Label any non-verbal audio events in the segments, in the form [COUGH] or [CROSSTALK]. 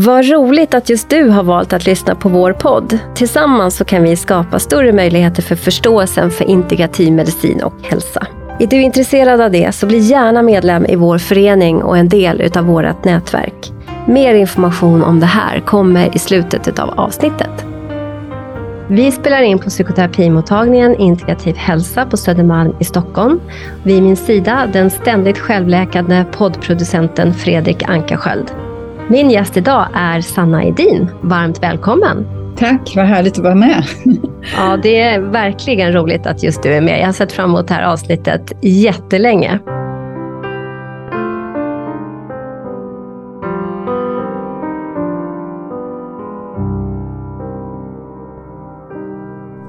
Vad roligt att just du har valt att lyssna på vår podd. Tillsammans så kan vi skapa större möjligheter för förståelsen för integrativ medicin och hälsa. Är du intresserad av det så bli gärna medlem i vår förening och en del av vårt nätverk. Mer information om det här kommer i slutet av avsnittet. Vi spelar in på psykoterapimottagningen Integrativ hälsa på Södermalm i Stockholm. Vid min sida den ständigt självläkande poddproducenten Fredrik Ankarsköld. Min gäst idag är Sanna Edin. Varmt välkommen! Tack, vad härligt att vara med. ja, det är verkligen roligt att just du är med. Jag har sett fram emot det här avsnittet jättelänge.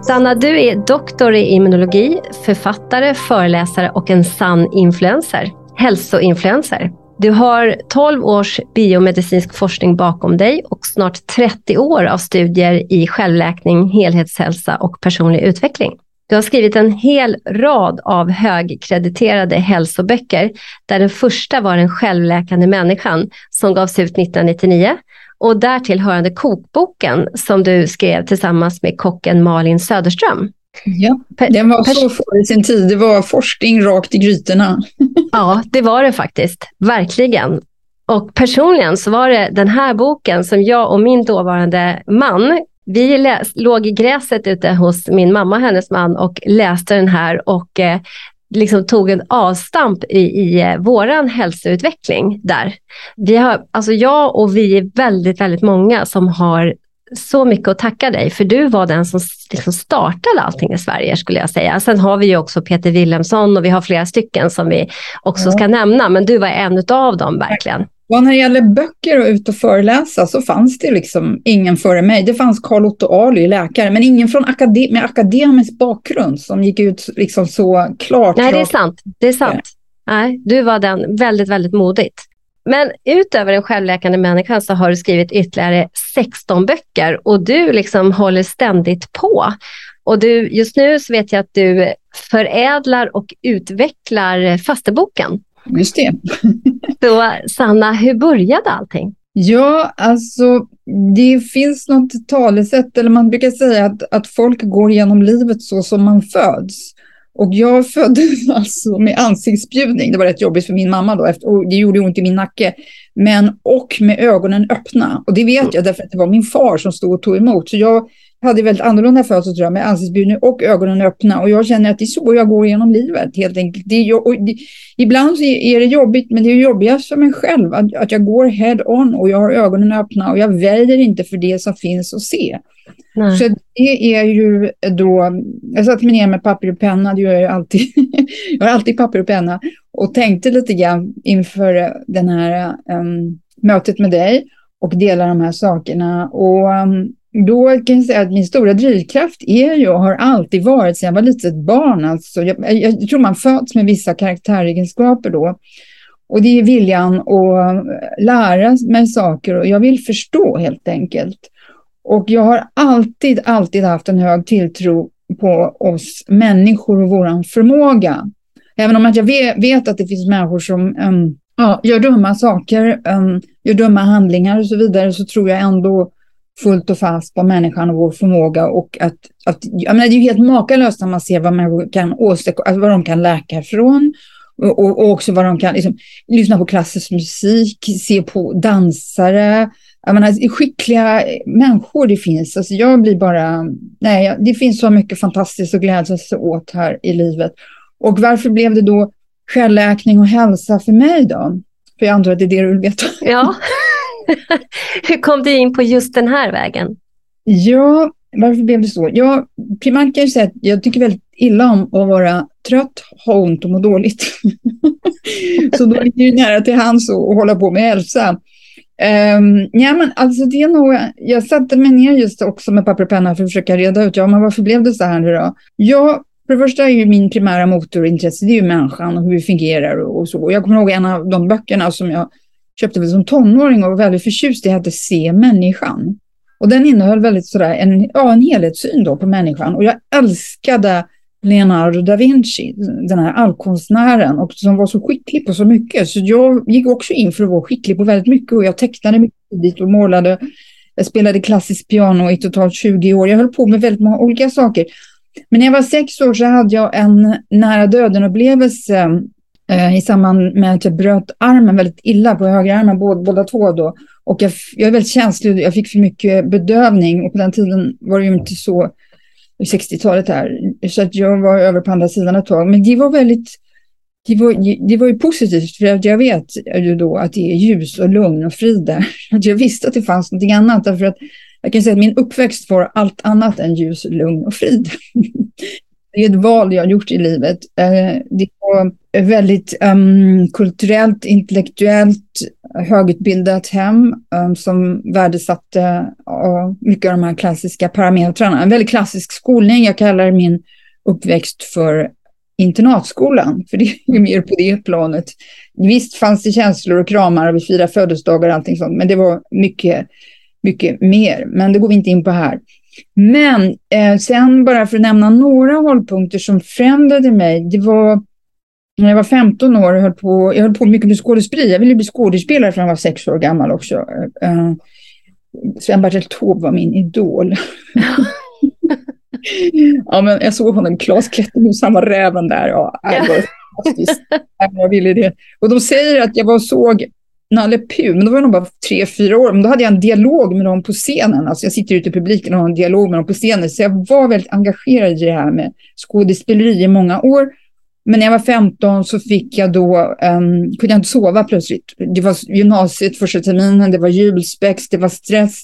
Sanna, du är doktor i immunologi, författare, föreläsare och en sann influencer. Hälsoinfluencer. Du har 12 års biomedicinsk forskning bakom dig och snart 30 år av studier i självläkning, helhetshälsa och personlig utveckling. Du har skrivit en hel rad av högkrediterade hälsoböcker där den första var Den självläkande människan som gavs ut 1999 och därtill hörande kokboken som du skrev tillsammans med kocken Malin Söderström. Ja, den var så före sin tid. Det var forskning rakt i grytorna. [LAUGHS] ja, det var det faktiskt. Verkligen. Och personligen så var det den här boken som jag och min dåvarande man, vi låg i gräset ute hos min mamma och hennes man och läste den här och eh, liksom tog en avstamp i, i eh, våran hälsoutveckling där. Vi har, alltså jag och vi är väldigt, väldigt många som har så mycket att tacka dig, för du var den som liksom startade allting i Sverige skulle jag säga. Sen har vi ju också Peter Wilhelmsson och vi har flera stycken som vi också ja. ska nämna, men du var en av dem verkligen. Ja, när det gäller böcker och ut och föreläsa så fanns det liksom ingen före mig. Det fanns Carl Otto Ali, läkare, men ingen från akadem med akademisk bakgrund som gick ut liksom så klart. Nej, det är sant. Det är sant. Nej, du var den väldigt, väldigt modigt. Men utöver den självläkande människan så har du skrivit ytterligare 16 böcker och du liksom håller ständigt på. Och du, just nu så vet jag att du förädlar och utvecklar fasteboken. Just det. [LAUGHS] så Sanna, hur började allting? Ja, alltså det finns något talesätt, eller man brukar säga att, att folk går genom livet så som man föds. Och jag föddes [LAUGHS] alltså med ansiktsbjudning. Det var rätt jobbigt för min mamma då, och det gjorde ont i min nacke. Men och med ögonen öppna. Och det vet jag därför att det var min far som stod och tog emot. Så jag hade väldigt annorlunda födsel tror jag, med ansiktsbjudning och ögonen öppna. Och jag känner att det är så jag går genom livet helt enkelt. Det är, det, ibland så är det jobbigt, men det är jobbigast för mig själv att, att jag går head on och jag har ögonen öppna och jag väjer inte för det som finns att se. Nej. Så det är ju då, jag satte mig ner med papper och penna, det gör jag ju alltid. [LAUGHS] jag har alltid papper och penna och tänkte lite grann inför den här um, mötet med dig och dela de här sakerna. Och um, då kan jag säga att min stora drivkraft är ju och har alltid varit sedan jag var litet barn. Alltså, jag, jag tror man föds med vissa karaktäregenskaper då. Och det är viljan att lära mig saker och jag vill förstå helt enkelt. Och jag har alltid, alltid haft en hög tilltro på oss människor och vår förmåga. Även om att jag vet att det finns människor som um, ja, gör dumma saker, um, gör dumma handlingar och så vidare, så tror jag ändå fullt och fast på människan och vår förmåga. Och att, att, jag menar, det är ju helt makalöst när man ser vad människor kan åstadkomma, alltså vad de kan läka ifrån. Och, och, och också vad de kan liksom, lyssna på klassisk musik, se på dansare, jag menar, skickliga människor det finns. Alltså jag blir bara, nej, det finns så mycket fantastiskt att glädja sig åt här i livet. Och varför blev det då självläkning och hälsa för mig då? För jag antar att det är det du vill veta. Ja. [LAUGHS] Hur kom du in på just den här vägen? Ja, varför blev det så? Ja, primärt kan jag säga att jag tycker väldigt illa om att vara trött, ha ont och må dåligt. [LAUGHS] så då ligger det nära till hands att hålla på med hälsa. Um, ja, men alltså det är nog, jag satte mig ner just också med papper och penna för att försöka reda ut, ja men varför blev det så här nu då? Ja, för det första är ju min primära motorintresse, det är ju människan och hur vi fungerar och, och så. Jag kommer ihåg en av de böckerna som jag köpte väl som tonåring och var väldigt förtjust i, hette Se människan. Och den innehöll väldigt sådär en, ja, en helhetssyn då på människan och jag älskade Leonardo da Vinci, den här allkonstnären, och som var så skicklig på så mycket. Så jag gick också in för att vara skicklig på väldigt mycket och jag tecknade mycket tidigt och målade. Jag spelade klassiskt piano i totalt 20 år. Jag höll på med väldigt många olika saker. Men när jag var sex år så hade jag en nära döden-upplevelse eh, i samband med att jag bröt armen väldigt illa på högra armen, båda, båda två då. Och jag, jag är väldigt känslig, jag fick för mycket bedövning och på den tiden var det ju inte så 60-talet här. Så att jag var över på andra sidan ett tag. Men det var väldigt, det var, det var ju positivt för att jag vet ju då att det är ljus och lugn och frid där. [LAUGHS] Att jag visste att det fanns någonting annat därför att jag kan säga att min uppväxt var allt annat än ljus, lugn och frid. [LAUGHS] Det är ett val jag har gjort i livet. Eh, det var väldigt um, kulturellt, intellektuellt, högutbildat hem um, som värdesatte uh, mycket av de här klassiska parametrarna. En väldigt klassisk skolning. Jag kallar min uppväxt för internatskolan, för det är mer på det planet. Visst fanns det känslor och kramar och vi firade födelsedagar och allting sånt, men det var mycket, mycket mer. Men det går vi inte in på här. Men eh, sen bara för att nämna några hållpunkter som förändrade mig. Det var när jag var 15 år höll på, jag höll på mycket med skådespeleri. Jag ville bli skådespelare för jag var sex år gammal också. Uh, Sven-Bertil Taube var min idol. [LAUGHS] ja, men jag såg honom, Klas Klättermus, han var räven där. Ja, det var fantastiskt. jag ville det. Och de säger att jag var och såg Nalle Puh, men då var jag nog bara tre, fyra år. Men då hade jag en dialog med dem på scenen. Alltså jag sitter ute i publiken och har en dialog med dem på scenen. Så jag var väldigt engagerad i det här med skådespeleri i många år. Men när jag var 15 så fick jag då, um, kunde jag inte sova plötsligt. Det var gymnasiet första terminen, det var julspex, det var stress.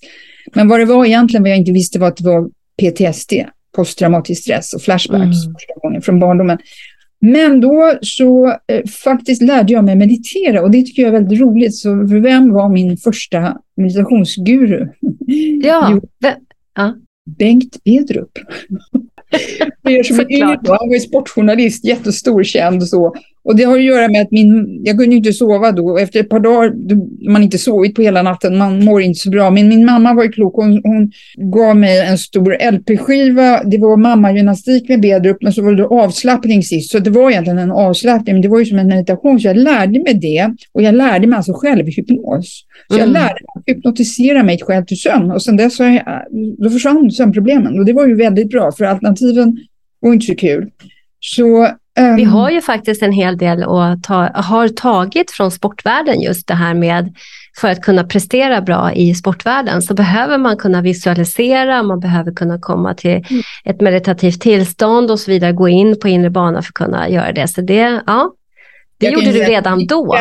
Men vad det var egentligen, vad jag inte visste var att det var PTSD, posttraumatisk stress och flashbacks mm. första gången från barndomen. Men då så eh, faktiskt lärde jag mig meditera och det tycker jag är väldigt roligt. Så vem var min första meditationsguru? Ja, jo, ja. Bengt Bedrup. För er som är yngre, han var ju sportjournalist, jättestor, känd och så. Och det har att göra med att min, jag kunde inte sova då. Efter ett par dagar, man inte sovit på hela natten, man mår inte så bra. Men min mamma var ju klok, hon, hon gav mig en stor LP-skiva. Det var mammagymnastik med Bedrup, men så var det avslappning sist. Så det var egentligen en avslappning, men det var ju som en meditation. Så jag lärde mig det. Och jag lärde mig alltså självhypnos. Så jag mm. lärde mig att hypnotisera mig själv till sömn. Och sen dess jag, då försvann sömnproblemen. Och det var ju väldigt bra, för alternativen var inte så kul. Så vi ehm. har ju faktiskt en hel del och ta, har tagit från sportvärlden just det här med för att kunna prestera bra i sportvärlden så behöver man kunna visualisera, man behöver kunna komma till mm. ett meditativt tillstånd och så vidare, gå in på inre bana för att kunna göra det. Så det, ja, det gjorde du redan då.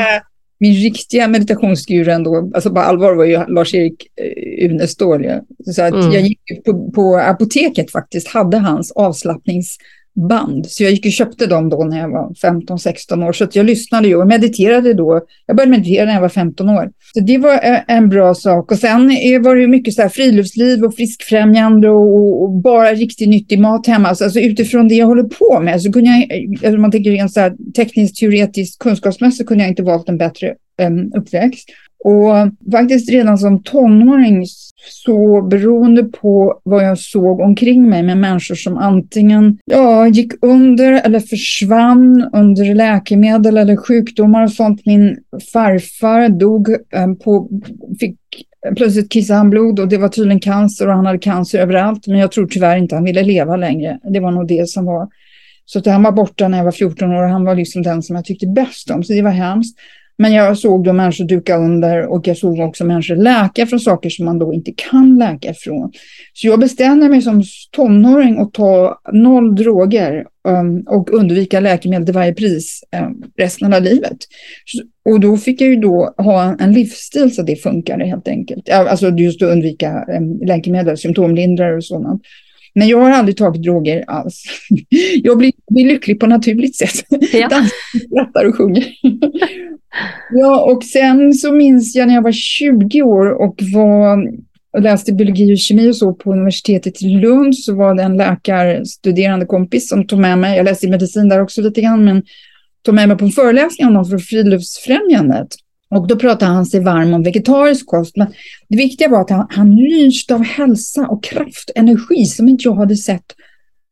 Min riktiga meditationsguru ändå, alltså på allvar var ju Lars-Erik eh, Unestål. Så att mm. jag gick på, på apoteket faktiskt, hade hans avslappnings band. Så jag gick och köpte dem då när jag var 15-16 år. Så jag lyssnade ju och mediterade då. Jag började meditera när jag var 15 år. Så det var eh, en bra sak. Och sen eh, var det mycket så här friluftsliv och friskfrämjande och, och bara riktigt nyttig mat hemma. Alltså, alltså utifrån det jag håller på med så kunde jag, eh, alltså, om man tänker rent så här tekniskt, teoretiskt, kunskapsmässigt kunde jag inte valt en bättre um, uppväxt. Och faktiskt redan som tonåring så beroende på vad jag såg omkring mig med människor som antingen ja, gick under eller försvann under läkemedel eller sjukdomar och sånt. Min farfar dog eh, på, fick plötsligt kissade han blod och det var tydligen cancer och han hade cancer överallt. Men jag tror tyvärr inte han ville leva längre. Det var nog det som var. Så att han var borta när jag var 14 år och han var liksom den som jag tyckte bäst om. Så det var hemskt. Men jag såg då människor duka under och jag såg också människor läka från saker som man då inte kan läka ifrån. Så jag bestämde mig som tonåring att ta noll droger um, och undvika läkemedel till varje pris um, resten av livet. Och då fick jag ju då ha en livsstil så det funkade helt enkelt. Alltså just att undvika um, läkemedel, symptomlindrare och sådant. Men jag har aldrig tagit droger alls. [LAUGHS] Jag blir, blir lycklig på naturligt sätt. Ja. Dansar, skrattar och sjunger. [LAUGHS] Ja, och sen så minns jag när jag var 20 år och var och läste biologi och kemi och så på universitetet i Lund så var det en läkarstuderande kompis som tog med mig, jag läste medicin där också lite grann, men tog med mig på en föreläsning om dem från Friluftsfrämjandet. Och då pratade han sig varm om vegetarisk kost. Men det viktiga var att han, han lyste av hälsa och kraft, energi som inte jag hade sett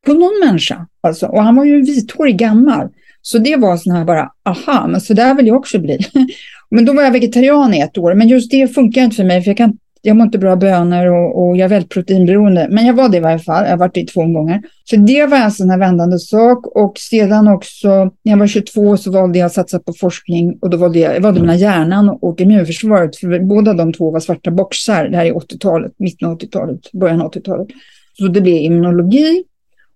på någon människa. Alltså. Och han var ju vithårig gammal. Så det var sån här bara, aha, men så där vill jag också bli. [LAUGHS] men då var jag vegetarian i ett år, men just det funkar inte för mig, för jag, kan, jag mår inte bra bönor och, och jag är väldigt proteinberoende. Men jag var det i varje fall, jag har varit det två gånger. Så det var en sån här vändande sak och sedan också, när jag var 22 så valde jag att satsa på forskning och då valde jag, jag valde mellan hjärnan och immunförsvaret, för båda de två var svarta boxar. Det här är 80-talet, mitten av 80-talet, början av 80-talet. Så det blev immunologi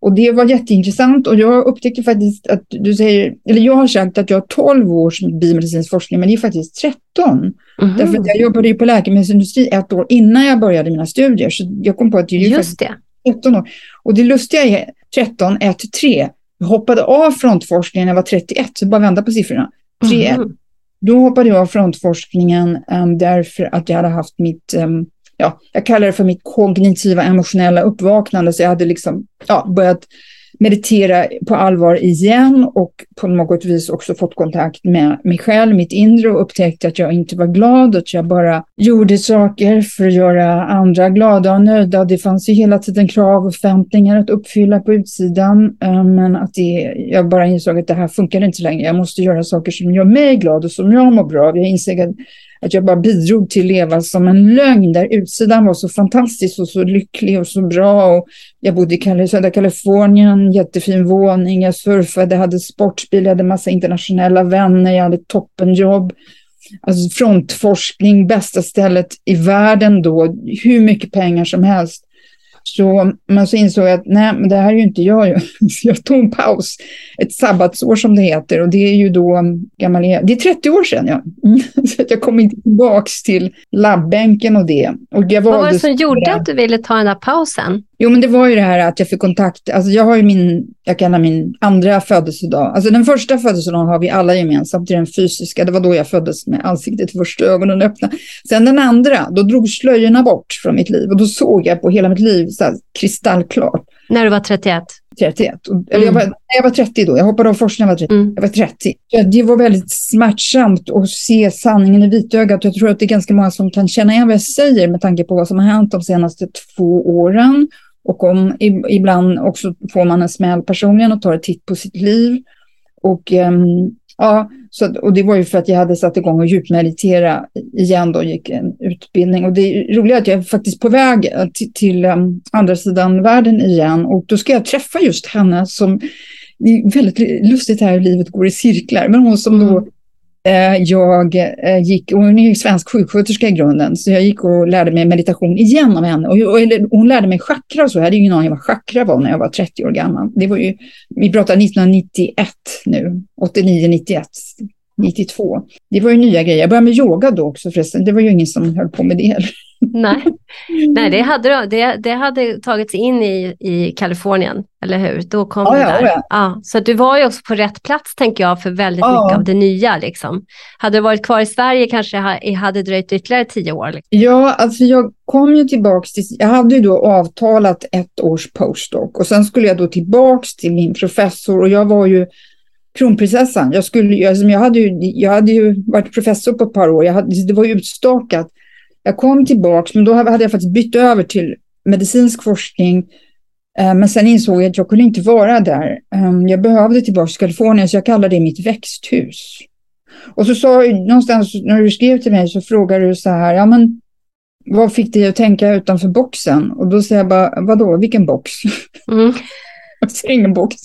och det var jätteintressant och jag upptäckte faktiskt att du säger, eller jag har sagt att jag har 12 års biomedicinsk forskning, men det är faktiskt 13. Mm. Därför att jag jobbade ju på läkemedelsindustri ett år innan jag började mina studier, så jag kom på att det är Just det. 13 år. Och det lustiga är 13, 1, 3. Jag hoppade av frontforskningen när jag var 31, så bara vända på siffrorna. 3, mm. Då hoppade jag av frontforskningen um, därför att jag hade haft mitt um, ja, jag kallar det för mitt kognitiva emotionella uppvaknande. Så jag hade liksom ja, börjat meditera på allvar igen och på något vis också fått kontakt med mig själv, mitt inre och upptäckte att jag inte var glad, att jag bara gjorde saker för att göra andra glada och nöjda. Det fanns ju hela tiden krav och förväntningar att uppfylla på utsidan, eh, men att det, jag bara insåg att det här funkar inte längre. Jag måste göra saker som gör mig glad och som jag mår bra av. Jag insåg att att jag bara bidrog till att leva som en lögn där utsidan var så fantastisk och så lycklig och så bra. Och jag bodde i södra Kalifornien, jättefin våning, jag surfade, hade sportbil, jag hade massa internationella vänner, jag hade toppenjobb. Alltså frontforskning, bästa stället i världen då, hur mycket pengar som helst. Så, men så insåg jag att nej, men det här är ju inte jag. Så [LAUGHS] jag tog en paus, ett sabbatsår som det heter. Och det är ju då gammal, det är 30 år sedan. Ja. [LAUGHS] Så att jag kom inte tillbaka till labbänken och det. Och jag Vad var det som gjorde att du ville ta den här pausen? Jo, men det var ju det här att jag fick kontakt. Alltså jag har ju min, jag kallar min andra födelsedag. Alltså den första födelsedagen har vi alla gemensamt, det är den fysiska. Det var då jag föddes med ansiktet först och ögonen öppna. Sen den andra, då drog slöjorna bort från mitt liv och då såg jag på hela mitt liv så här kristallklart. När du var 31? 31. Och, eller jag, var, jag var 30 då, jag hoppade av forskningen när jag var 30. Mm. Jag var 30. Så det var väldigt smärtsamt att se sanningen i vitögat. Jag tror att det är ganska många som kan känna igen vad jag säger med tanke på vad som har hänt de senaste två åren. Och om, ibland också får man en smäll personligen och tar en titt på sitt liv. Och, um, ja, så, och det var ju för att jag hade satt igång och djupmeditera igen då, gick en utbildning. Och det är roligt att jag är faktiskt på väg eh, till, till um, andra sidan världen igen. Och då ska jag träffa just henne som, det är väldigt lustigt här hur livet går i cirklar, men hon som då mm. Eh, jag eh, gick, och hon är ju svensk sjuksköterska i grunden, så jag gick och lärde mig meditation igen av henne. Och, hon lärde mig chakra och så. Jag hade ingen aning vad chakra var när jag var 30 år gammal. Det var ju, vi pratar 1991 nu, 89, 91. 92. Det var ju nya grejer. Jag började med yoga då också förresten. Det var ju ingen som höll på med det Nej, Nej det, hade, det, det hade tagits in i, i Kalifornien, eller hur? Då kom ja, det där. Ja, ja. så du var ju också på rätt plats, tänker jag, för väldigt mycket av det nya. Liksom. Hade du varit kvar i Sverige kanske det hade dröjt ytterligare tio år. Liksom. Ja, alltså jag kom ju tillbaka till... Jag hade ju då avtalat ett års postdoc och sen skulle jag då tillbaka till min professor och jag var ju kronprinsessan. Jag, skulle, alltså jag, hade ju, jag hade ju varit professor på ett par år. Jag hade, det var utstakat. Jag kom tillbaka, men då hade jag faktiskt bytt över till medicinsk forskning. Eh, men sen insåg jag att jag kunde inte vara där. Ehm, jag behövde tillbaka till Kalifornien, så jag kallade det mitt växthus. Och så sa någonstans när du skrev till mig så frågade du så här, ja men vad fick dig att tänka utanför boxen? Och då säger jag bara, vadå, vilken box? Mm. [LAUGHS] [LAUGHS] ingen box.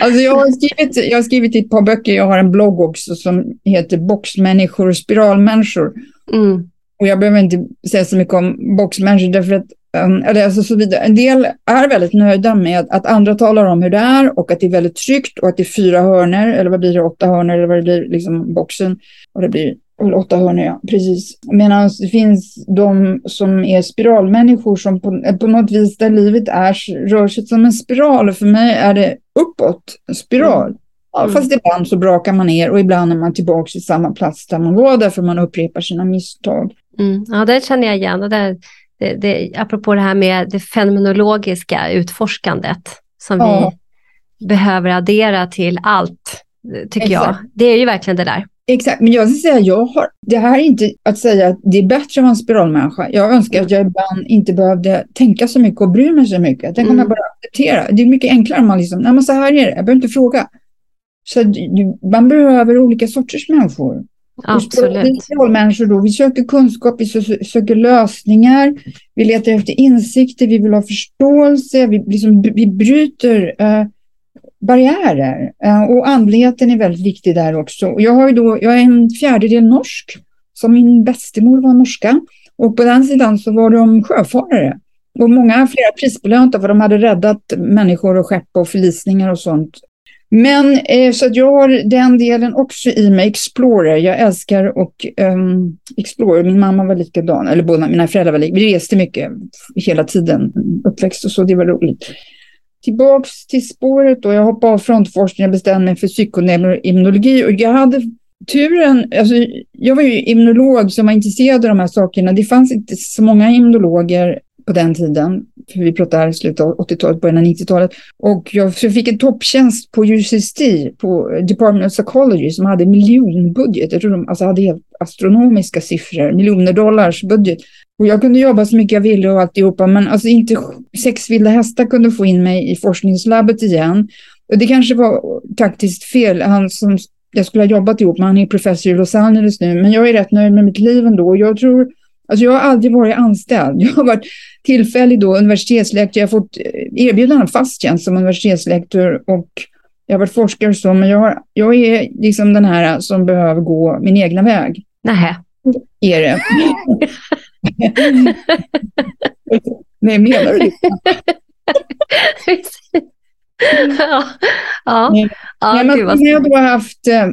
Alltså jag, har skrivit, jag har skrivit ett par böcker, jag har en blogg också som heter Boxmänniskor och spiralmänniskor. Mm. Och jag behöver inte säga så mycket om boxmänniskor därför att um, eller alltså så vidare. En del är väldigt nöjda med att andra talar om hur det är och att det är väldigt tryggt och att det är fyra hörnor eller vad blir det, åtta hörnor eller vad det blir, liksom boxen. Och det blir åtta hörnor, ja, precis. Medan det finns de som är spiralmänniskor som på, på något vis där livet är, rör sig som en spiral. Och för mig är det uppåt, en spiral. Mm. Ja, fast ibland så brakar man ner och ibland är man tillbaka i samma plats där man var därför man upprepar sina misstag. Mm. Ja, det känner jag igen. Och det, det, det, apropå det här med det fenomenologiska utforskandet som ja. vi behöver addera till allt, tycker Exakt. jag. Det är ju verkligen det där. Exakt, men jag ska säga, jag har, det här är inte att säga att det är bättre att vara en spiralmänniska. Jag önskar att jag ibland inte behövde tänka så mycket och bry mig så mycket. Tänk mm. om jag bara acceptera. Det är mycket enklare om man liksom, nej men så här är det, jag behöver inte fråga. Så man behöver olika sorters människor. Absolut. Vi människor då, vi söker kunskap, vi söker lösningar, vi letar efter insikter, vi vill ha förståelse, vi, liksom, vi bryter uh, barriärer. Eh, och andligheten är väldigt viktig där också. Jag, har då, jag är en fjärdedel norsk, som min bästemor var norska. Och på den sidan så var de sjöfarare. Och många flera prisbelönta för de hade räddat människor och skepp och förlisningar och sånt. Men eh, så att jag har den delen också i mig, Explorer. Jag älskar och um, Explorer. Min mamma var likadan, eller båda mina föräldrar var likadan. Vi reste mycket hela tiden, uppväxt och så, det var roligt. Tillbaks till spåret då, jag hoppade av frontforskningen och bestämde mig för psykoneurologi och jag hade turen, alltså jag var ju immunolog som var intresserad av de här sakerna. Det fanns inte så många immunologer på den tiden. För vi pratar slutet av 80-talet, början av 90-talet. Och jag fick en topptjänst på UCST, på Department of Psychology, som hade miljonbudget. Jag tror de alltså hade helt astronomiska siffror, miljoner dollars budget. Och jag kunde jobba så mycket jag ville och alltihopa, men alltså inte sex vilda hästar kunde få in mig i forskningslabbet igen. Och det kanske var taktiskt fel. Han som jag skulle ha jobbat ihop med, han är professor i Los Angeles nu, men jag är rätt nöjd med mitt liv ändå. Jag tror Alltså jag har aldrig varit anställd. [LAUGHS] Jag har varit tillfällig då universitetslektor. Jag har fått eh, erbjudande om fast tjänst som universitetslektor och jag har varit forskare och så, men jag, har, jag är liksom den här som behöver gå min egna väg. Nähä. Är det. [LAUGHS] [LAUGHS] Nej, menar du det? [LAUGHS] ja, ja, ja, men, jag har då haft eh,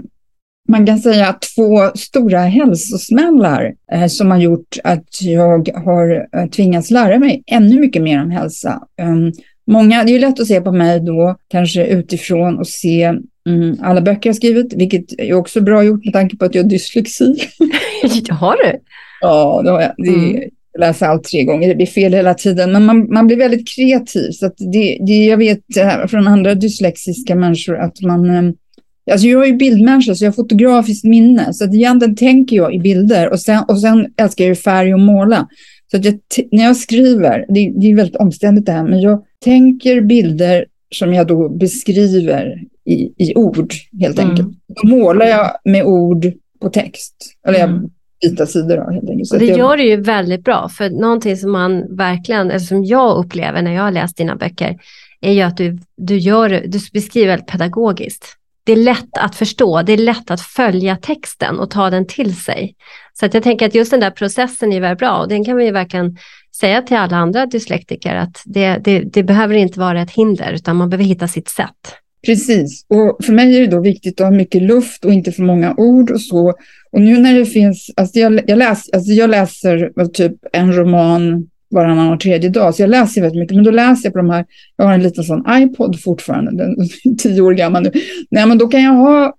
man kan säga två stora hälsosmällar eh, som har gjort att jag har eh, tvingats lära mig ännu mycket mer om hälsa. Um, många, det är lätt att se på mig då, kanske utifrån och se um, alla böcker jag skrivit, vilket är också bra gjort med tanke på att jag har dyslexi. [LAUGHS] har du? Ja, det har jag. Det, mm. Läser allt tre gånger, det blir fel hela tiden, men man, man blir väldigt kreativ. Så det, det, jag vet från andra dyslexiska människor att man um, Alltså jag är ju bildmänniska, så jag har fotografiskt minne. Så att egentligen tänker jag i bilder och sen, och sen älskar jag färg och måla. Så att jag, när jag skriver, det, det är väldigt omständigt det här, men jag tänker bilder som jag då beskriver i, i ord helt mm. enkelt. Då målar jag med ord på text. Eller jag mm. Vita sidor då, helt enkelt. Så det jag... gör du ju väldigt bra, för någonting som man verkligen, eller som jag upplever när jag har läst dina böcker, är ju att du, du, gör, du beskriver väldigt pedagogiskt det är lätt att förstå, det är lätt att följa texten och ta den till sig. Så att jag tänker att just den där processen är väldigt bra och den kan vi verkligen säga till alla andra dyslektiker att det, det, det behöver inte vara ett hinder utan man behöver hitta sitt sätt. Precis, och för mig är det då viktigt att ha mycket luft och inte för många ord och så. Och nu när det finns, alltså jag, jag, läs, alltså jag läser typ en roman varannan och tredje dag. Så jag läser väldigt mycket, men då läser jag på de här, jag har en liten sån iPod fortfarande, den är [LAUGHS] tio år gammal nu. Nej, men då kan jag ha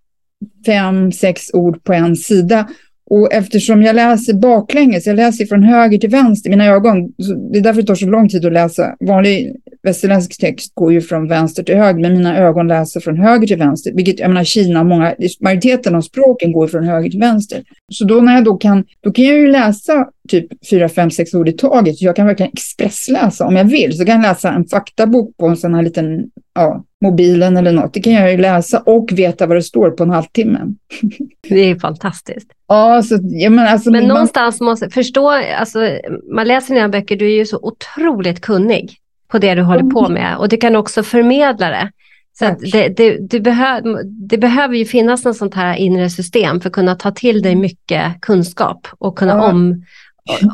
fem, sex ord på en sida och eftersom jag läser baklänges, jag läser från höger till vänster, mina ögon, det är därför det tar så lång tid att läsa. Vanlig västerländsk text går ju från vänster till höger, men mina ögon läser från höger till vänster. Vilket, jag menar Kina, många, majoriteten av språken går från höger till vänster. Så då när jag då kan, då kan jag ju läsa typ fyra, fem, sex ord i taget. Jag kan verkligen expressläsa om jag vill. Så kan jag läsa en faktabok på en sån här liten ja, mobilen eller något. Det kan jag ju läsa och veta vad det står på en halvtimme. [LAUGHS] Det är fantastiskt. Ja, så, ja, men alltså, men man... någonstans måste förstå, alltså, man läser dina böcker, du är ju så otroligt kunnig på det du håller på mm. med och du kan också förmedla det. Så det, det, det, behö, det behöver ju finnas något sånt här inre system för att kunna ta till dig mycket kunskap och kunna ja. om,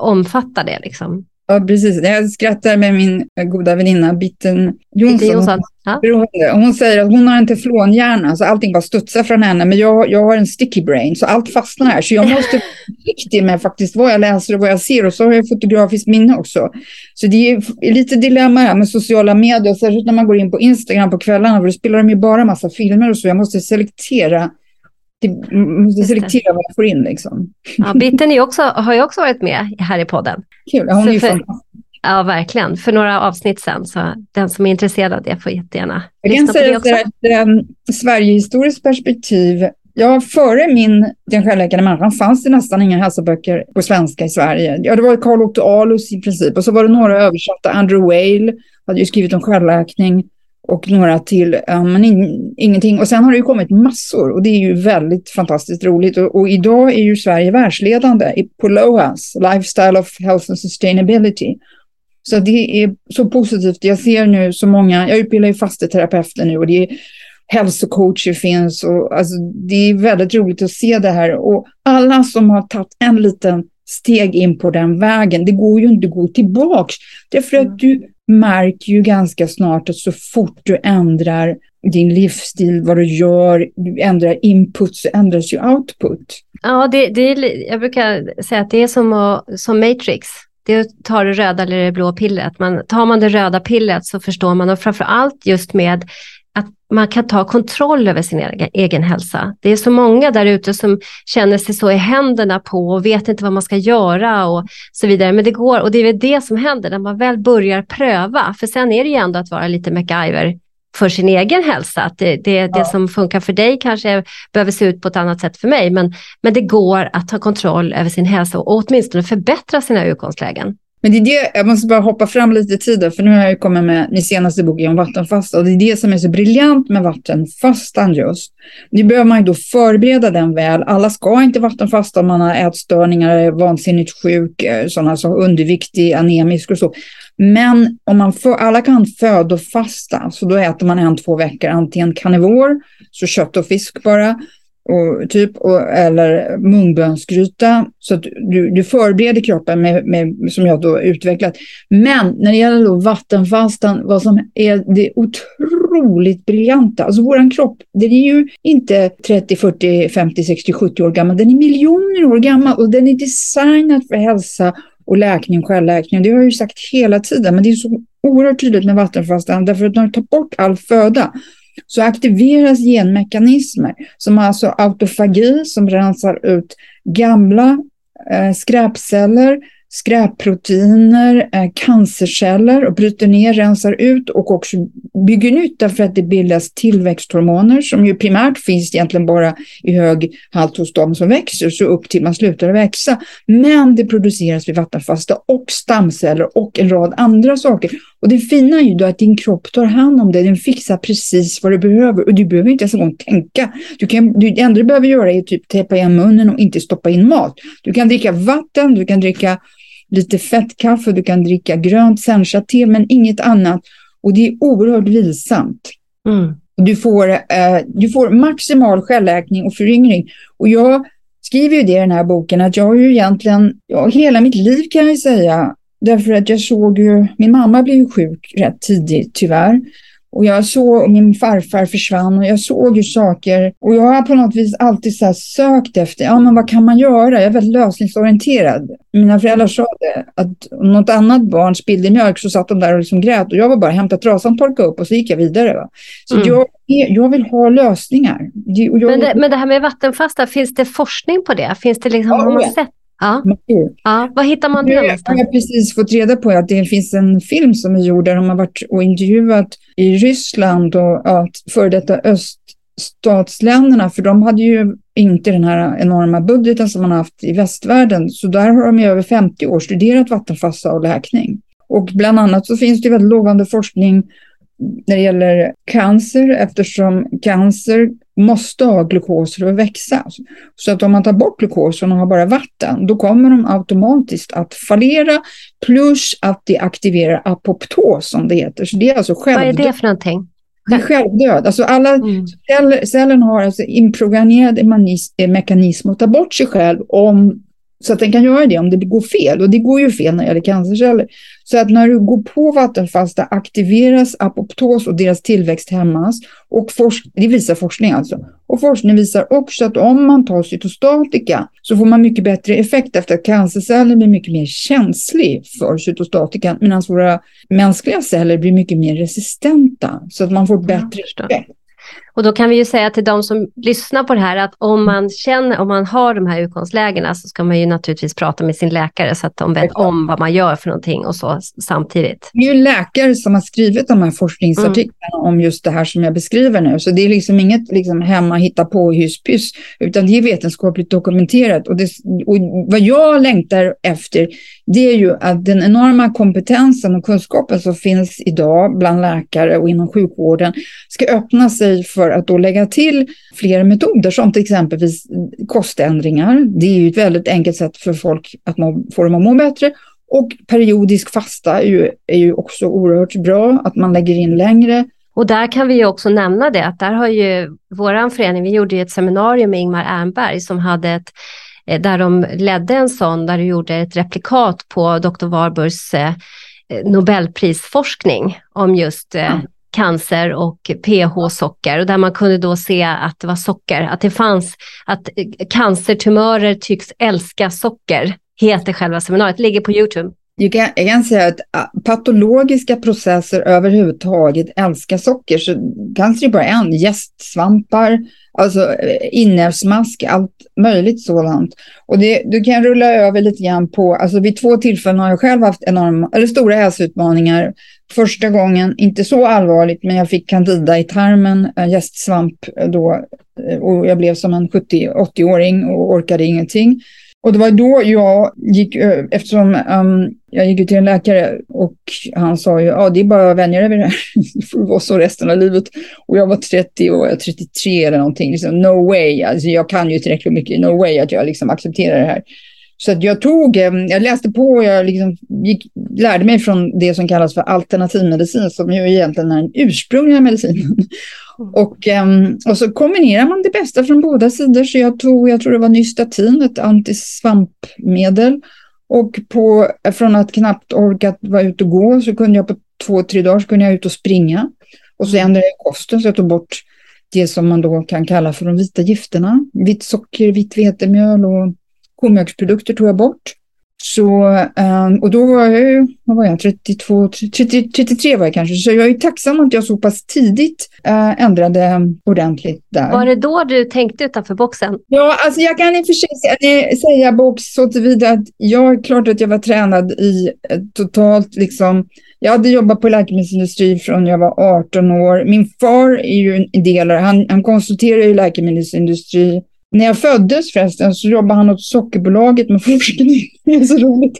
omfatta det. Liksom. Ja, precis. Jag skrattar med min goda väninna Bitten Jonsson. Jonsson. Ja. Hon säger att hon har en teflonhjärna, så allting bara studsar från henne. Men jag, jag har en sticky brain, så allt fastnar här. Så jag måste [LAUGHS] vara försiktig med faktiskt vad jag läser och vad jag ser. Och så har jag fotografiskt minne också. Så det är lite dilemma här med sociala medier, särskilt när man går in på Instagram på kvällarna, för då spelar de ju bara massa filmer och så. Jag måste selektera det måste selektera vad jag får in. Liksom. Ja, Bitten är också, har ju också varit med här i podden. Kul, hon är ju för, Ja, verkligen. För några avsnitt sen, så den som är intresserad av det får jättegärna Jag kan säga att um, Sverigehistoriskt perspektiv Ja, före min Den självläkande människan fanns det nästan inga hälsoböcker på svenska i Sverige. Ja, det var Carl Otto Alus i princip och så var det några översatta. Andrew Whale hade ju skrivit om självläkning och några till, ja, men in, ingenting. Och sen har det ju kommit massor och det är ju väldigt fantastiskt roligt. Och, och idag är ju Sverige världsledande på LOHAS, Lifestyle of Health and Sustainability. Så det är så positivt. Jag ser nu så många, jag utbildar ju fasteterapeuter nu och det är hälsocoacher finns och alltså, det är väldigt roligt att se det här. Och alla som har tagit en liten steg in på den vägen, det går ju inte att gå tillbaks. Därför att du märker ju ganska snart att så fort du ändrar din livsstil, vad du gör, du ändrar input så ändras ju output. Ja, det, det är, jag brukar säga att det är som, som Matrix. Det är att ta det röda eller det blå pillret. Man, tar man det röda pillret så förstår man och framför allt just med man kan ta kontroll över sin egen, egen hälsa. Det är så många där ute som känner sig så i händerna på och vet inte vad man ska göra och så vidare. Men det går och det är väl det som händer när man väl börjar pröva. För sen är det ju ändå att vara lite MacGyver för sin egen hälsa. Att det, det, ja. det som funkar för dig kanske behöver se ut på ett annat sätt för mig. Men, men det går att ta kontroll över sin hälsa och åtminstone förbättra sina utgångslägen. Men det är det, jag måste bara hoppa fram lite i tiden, för nu har jag ju kommit med min senaste bok om vattenfasta. Och det är det som är så briljant med vattenfastan just. Nu behöver man ju då förbereda den väl. Alla ska inte vattenfasta om man har ätstörningar, är vansinnigt sjuk, eh, sådana som underviktig, anemisk och så. Men om man för, alla kan födofasta, så då äter man en, två veckor, antingen karnivor, så kött och fisk bara, och, typ, och, eller mungbönsgryta. Så att du, du förbereder kroppen med, med, som jag då utvecklat. Men när det gäller då vattenfastan, vad som är det otroligt briljanta, alltså våran kropp, den är ju inte 30, 40, 50, 60, 70 år gammal, den är miljoner år gammal och den är designad för hälsa och läkning, självläkning. Det har jag ju sagt hela tiden, men det är så oerhört tydligt med vattenfastan, därför att när du tar bort all föda så aktiveras genmekanismer som alltså autofagi som rensar ut gamla eh, skräpceller skräpproteiner, eh, cancerceller och bryter ner, rensar ut och också bygger nytt därför att det bildas tillväxthormoner som ju primärt finns egentligen bara i hög halt hos de som växer så upp till man slutar växa. Men det produceras vid vattenfasta och stamceller och en rad andra saker. Och det fina är ju då att din kropp tar hand om det, den fixar precis vad du behöver och du behöver inte ens en gång tänka. Du kan, du, det enda du behöver göra är typ täppa igen munnen och inte stoppa in mat. Du kan dricka vatten, du kan dricka lite fettkaffe, du kan dricka grönt sencha-te, men inget annat. Och det är oerhört vilsamt. Mm. Du, får, eh, du får maximal självläkning och föryngring. Och jag skriver ju det i den här boken, att jag har ju egentligen, ja, hela mitt liv kan jag säga, därför att jag såg ju, min mamma blev ju sjuk rätt tidigt tyvärr. Och jag såg, och min farfar försvann och jag såg ju saker. Och jag har på något vis alltid så sökt efter, ja men vad kan man göra? Jag är väldigt lösningsorienterad. Mina föräldrar sa det, att om något annat barn spillde mjölk så satt de där och liksom grät. Och jag var bara hämta trasan, torka upp och så gick jag vidare. Va? Så mm. jag, jag vill ha lösningar. Jag, men, det, men det här med vattenfasta, finns det forskning på det? Finns det liksom, ja, har man sett Ja. ja. Var hittar man det någonstans? Jag har precis fått reda på att det finns en film som är gjord där de har varit och intervjuat i Ryssland och ja, före detta öststatsländerna, för de hade ju inte den här enorma budgeten som man har haft i västvärlden. Så där har de i över 50 år studerat vattenfasta och läkning. Och bland annat så finns det väldigt lovande forskning när det gäller cancer eftersom cancer måste ha glukos för att växa. Så att om man tar bort glukosen och har bara vatten, då kommer de automatiskt att fallera plus att det aktiverar apoptos som det heter. Så det är alltså självdöd. Vad är det för någonting? Det är självdöd. Alltså alla mm. celler, cellen har alltså inprogrammerad mekanism att ta bort sig själv om så att den kan göra det om det går fel. Och det går ju fel när det gäller cancerceller. Så att när du går på vattenfasta aktiveras apoptos och deras tillväxt hämmas. Och det visar forskning alltså. Och forskning visar också att om man tar cytostatika så får man mycket bättre effekt efter att cancerceller blir mycket mer känslig för cytostatika. Medan våra mänskliga celler blir mycket mer resistenta. Så att man får bättre effekt. Och då kan vi ju säga till de som lyssnar på det här att om man känner, om man har de här utgångslägena så ska man ju naturligtvis prata med sin läkare så att de vet om vad man gör för någonting och så samtidigt. Det är ju läkare som har skrivit de här forskningsartiklarna mm. om just det här som jag beskriver nu. Så det är liksom inget liksom hemma hitta på hyss utan det är vetenskapligt dokumenterat. Och, det, och vad jag längtar efter det är ju att den enorma kompetensen och kunskapen som finns idag bland läkare och inom sjukvården ska öppna sig för att då lägga till fler metoder som till exempelvis koständringar. Det är ju ett väldigt enkelt sätt för folk att må, få dem att må bättre. Och periodisk fasta är ju, är ju också oerhört bra, att man lägger in längre. Och där kan vi ju också nämna det, att där har ju vår förening, vi gjorde ju ett seminarium med Ingmar Ernberg som hade ett där de ledde en sån, där de gjorde ett replikat på Dr. Warburgs eh, Nobelprisforskning om just mm. cancer och pH-socker och där man kunde då se att det var socker, att det fanns, att cancertumörer tycks älska socker, heter själva seminariet, ligger på Youtube. Jag kan, jag kan säga att ah, patologiska processer överhuvudtaget älskar socker, så cancer är bara en, gästsvampar, Alltså eh, inälvsmask, allt möjligt sådant. Och det, du kan rulla över lite grann på, alltså vid två tillfällen har jag själv haft enorma, eller stora hälsoutmaningar. Första gången, inte så allvarligt, men jag fick candida i tarmen, gästsvamp då, eh, och jag blev som en 70-80-åring och orkade ingenting. Och det var då jag gick, eh, eftersom um, jag gick till en läkare och han sa ju, ja det är bara att vänja dig vid det här, det [LAUGHS] får vara så resten av livet. Och jag var 30 och jag 33 eller någonting, liksom, no way, alltså jag kan ju tillräckligt mycket, no way att jag liksom accepterar det här. Så att jag tog, ehm, jag läste på och jag liksom gick, lärde mig från det som kallas för alternativmedicin, som ju egentligen är den ursprungliga medicinen. Mm. Och, ehm, och så kombinerar man det bästa från båda sidor. Så jag tog, jag tror det var nystatin, ett antisvampmedel. Och på, från att knappt orkat vara ute och gå så kunde jag på två, tre dagar så kunde jag ut och springa. Och så ändrade jag kosten så jag tog bort det som man då kan kalla för de vita gifterna. Vitt socker, vitt vetemjöl och komjölksprodukter tog jag bort. Så, um, och då var jag ju, vad var jag, 32, 30, 33 var jag kanske, så jag är tacksam att jag så pass tidigt uh, ändrade ordentligt där. Var det då du tänkte utanför boxen? Ja, alltså jag kan i och för sig säga box så tillvida att jag, klart att jag var tränad i totalt liksom, jag hade jobbat på läkemedelsindustri från jag var 18 år. Min far är ju en delare, han, han konsulterar i läkemedelsindustri när jag föddes förresten så jobbade han åt Sockerbolaget med [LAUGHS] forskning. Det är så roligt.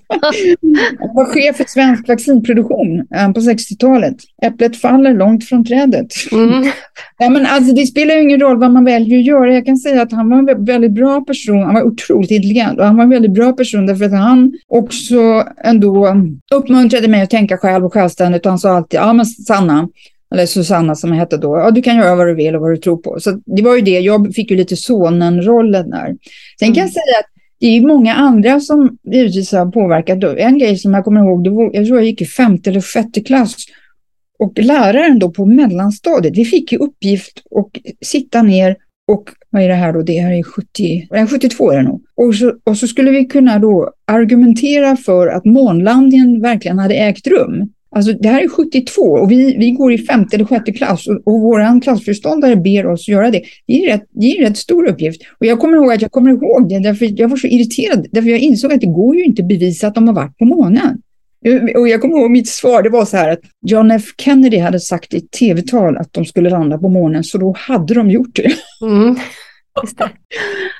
Han var chef för svensk vaccinproduktion eh, på 60-talet. Äpplet faller långt från trädet. Mm. Ja, men alltså, det spelar ingen roll vad man väljer att göra. Jag kan säga att han var en väldigt bra person. Han var otroligt intelligent och han var en väldigt bra person därför att han också ändå uppmuntrade mig att tänka själv och självständigt. Och han sa alltid, ja men Sanna, eller Susanna som jag hette då, ja du kan göra vad du vill och vad du tror på. Så det var ju det, jag fick ju lite sonen-rollen där. Sen mm. kan jag säga att det är många andra som givetvis har påverkat. En grej som jag kommer ihåg, det var, jag tror jag gick i femte eller sjätte klass och läraren då på mellanstadiet, vi fick ju uppgift att sitta ner och vad är det här då? Det här är 70, 72 är det nog. Och så, och så skulle vi kunna då argumentera för att månlandningen verkligen hade ägt rum. Alltså det här är 72 och vi, vi går i femte eller sjätte klass och, och vår klassföreståndare ber oss göra det. Det är, rätt, det är en rätt stor uppgift. Och jag kommer ihåg att jag kommer ihåg det därför jag var så irriterad. Därför jag insåg att det går ju inte att bevisa att de har varit på månen. Och jag kommer ihåg mitt svar, det var så här att John F Kennedy hade sagt i tv-tal att de skulle landa på månen, så då hade de gjort det. Mm. [LAUGHS] Det.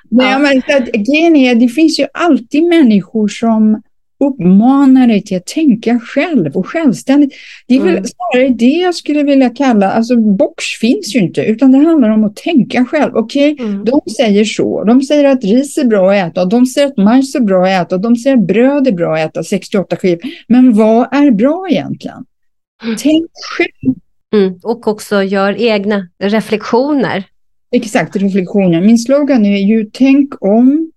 Ja. Nej, men, att, det finns ju alltid människor som uppmanar dig till att tänka själv och självständigt. Det är mm. väl snarare det jag skulle vilja kalla, alltså box finns ju inte, utan det handlar om att tänka själv. Okej, okay, mm. de säger så, de säger att ris är bra att äta, de säger att majs är bra att äta, de säger att bröd är bra att äta, 68 skivor. Men vad är bra egentligen? Mm. Tänk själv. Mm. Och också gör egna reflektioner. Exakt, reflektioner. Min slogan är ju tänk om,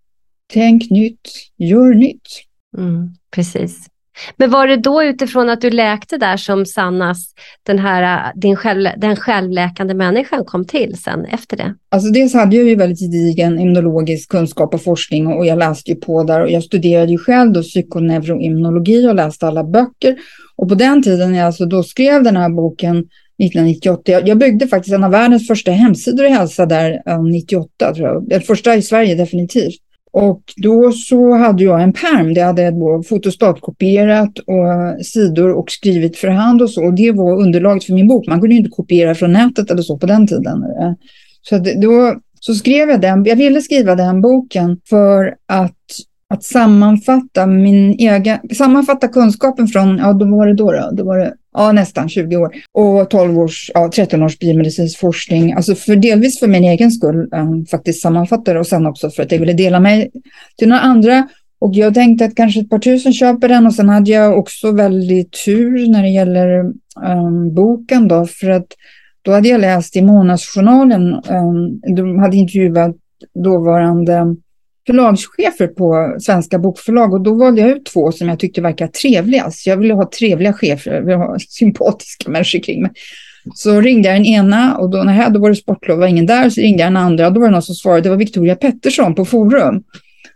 tänk nytt, gör nytt. Mm, precis. Men var det då utifrån att du läkte där som Sannas, den här äh, din själv, den självläkande människan kom till sen efter det? Alltså dels hade jag ju väldigt gedigen immunologisk kunskap och forskning och jag läste ju på där och jag studerade ju själv då psykoneuroimmunologi och läste alla böcker. Och på den tiden när jag alltså då skrev den här boken 1998. Jag, jag byggde faktiskt en av världens första hemsidor i hälsa där äh, 98 tror jag. Den första i Sverige definitivt. Och då så hade jag en perm, det hade jag fotostatkopierat och sidor och skrivit för hand och så. Och det var underlaget för min bok. Man kunde ju inte kopiera från nätet eller så på den tiden. Så då så skrev jag den. Jag ville skriva den boken för att, att sammanfatta min egen, sammanfatta kunskapen från, ja då var det då, då, då var det ja, nästan 20 år och 12 års, ja, 13 års biomedicinsk forskning. Alltså för, delvis för min egen skull um, faktiskt sammanfattar och sen också för att jag ville dela mig till några andra. Och jag tänkte att kanske ett par tusen köper den och sen hade jag också väldigt tur när det gäller um, boken då för att då hade jag läst i Månadsjournalen, um, de hade intervjuat dåvarande förlagschefer på svenska bokförlag och då valde jag ut två som jag tyckte verkade trevligast. Jag ville ha trevliga chefer, jag ville ha [LAUGHS] sympatiska människor kring mig. Så ringde jag den ena och då, nej, då var det sportlov, var ingen där, så ringde jag den andra och då var det någon som svarade, det var Victoria Pettersson på Forum.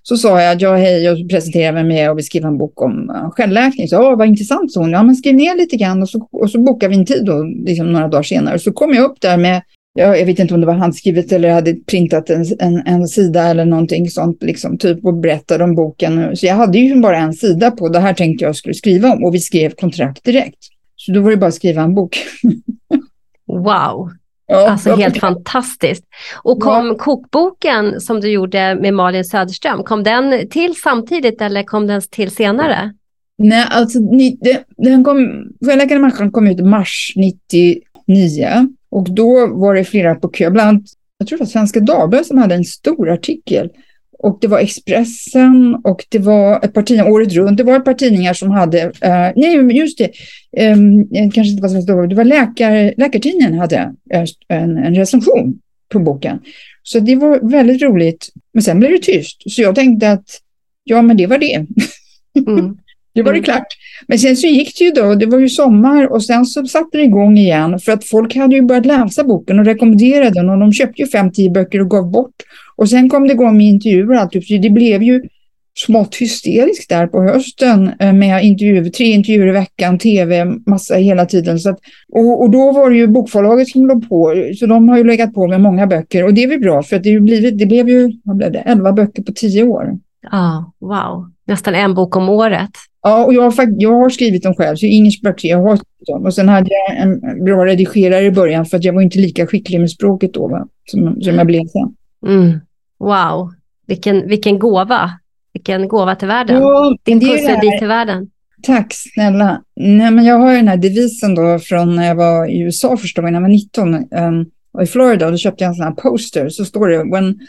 Så sa jag, ja hej, och presenterade mig med och vill skriva en bok om självläkning. Så, ja, vad intressant, så hon. Ja, men skriv ner lite grann och så, och så bokade vi en tid då, liksom några dagar senare. Så kom jag upp där med jag vet inte om det var handskrivet eller hade printat en, en, en, sida eller någonting sånt, liksom, typ och berättade om boken. Så jag hade ju bara en sida på det här tänkte jag skulle skriva om och vi skrev kontrakt direkt. Så då var det bara att skriva en bok. wow, Ja, alltså helt det. fantastiskt. Och kom ja. kokboken som du gjorde med Malin Söderström, kom den till samtidigt eller kom den till senare? Nej, alltså ni, den kom, Självläkande människan kom ut i mars 99 och då var det flera på kö, bland annat, jag tror det var Svenska Dagbladet som hade en stor artikel. Och det var Expressen och det var ett par tidningar året runt. Det var ett par tidningar som hade, uh, nej just det, um, kanske inte var Svenska Dagbladet, det var läkar, Läkartidningen hade eh, en, en recension på boken. Så det var väldigt roligt. Men sen blev det tyst. Så jag tänkte att ja, men det var det. [LAUGHS] Mm. Det var det mm. klart. Men sen så gick det ju då, det var ju sommar och sen så satte det igång igen för att folk hade ju börjat läsa boken och rekommenderade den och de köpte ju fem, tio böcker och gav bort. Och sen kom det igång med intervjuer och allt, så det blev ju smått hysteriskt där på hösten eh, med intervjuer, tre intervjuer i veckan, tv, massa hela tiden. Så att, och, och, då var det ju bokförlaget som låg på, så de har ju legat på med många böcker och det är väl bra för att det, blivit, det blev ju, vad blev det, elva böcker på tio år. Ja, wow. Nästan en bok om året. Ja, och jag har, jag har skrivit dem själv, så Ingers jag har skrivit dem. Och sen hade jag en bra redigerare i början för att jag var inte lika skicklig med språket då, va? Som, som jag blev sen. Mm. Wow, vilken, vilken gåva. Vilken gåva till världen. Ja, Din pusselbit till världen. Tack snälla. Nej, men jag har den här devisen då från när jag var i USA första gången, när jag var 19. Um, och i Florida, då köpte jag en sån här poster. Så står det, when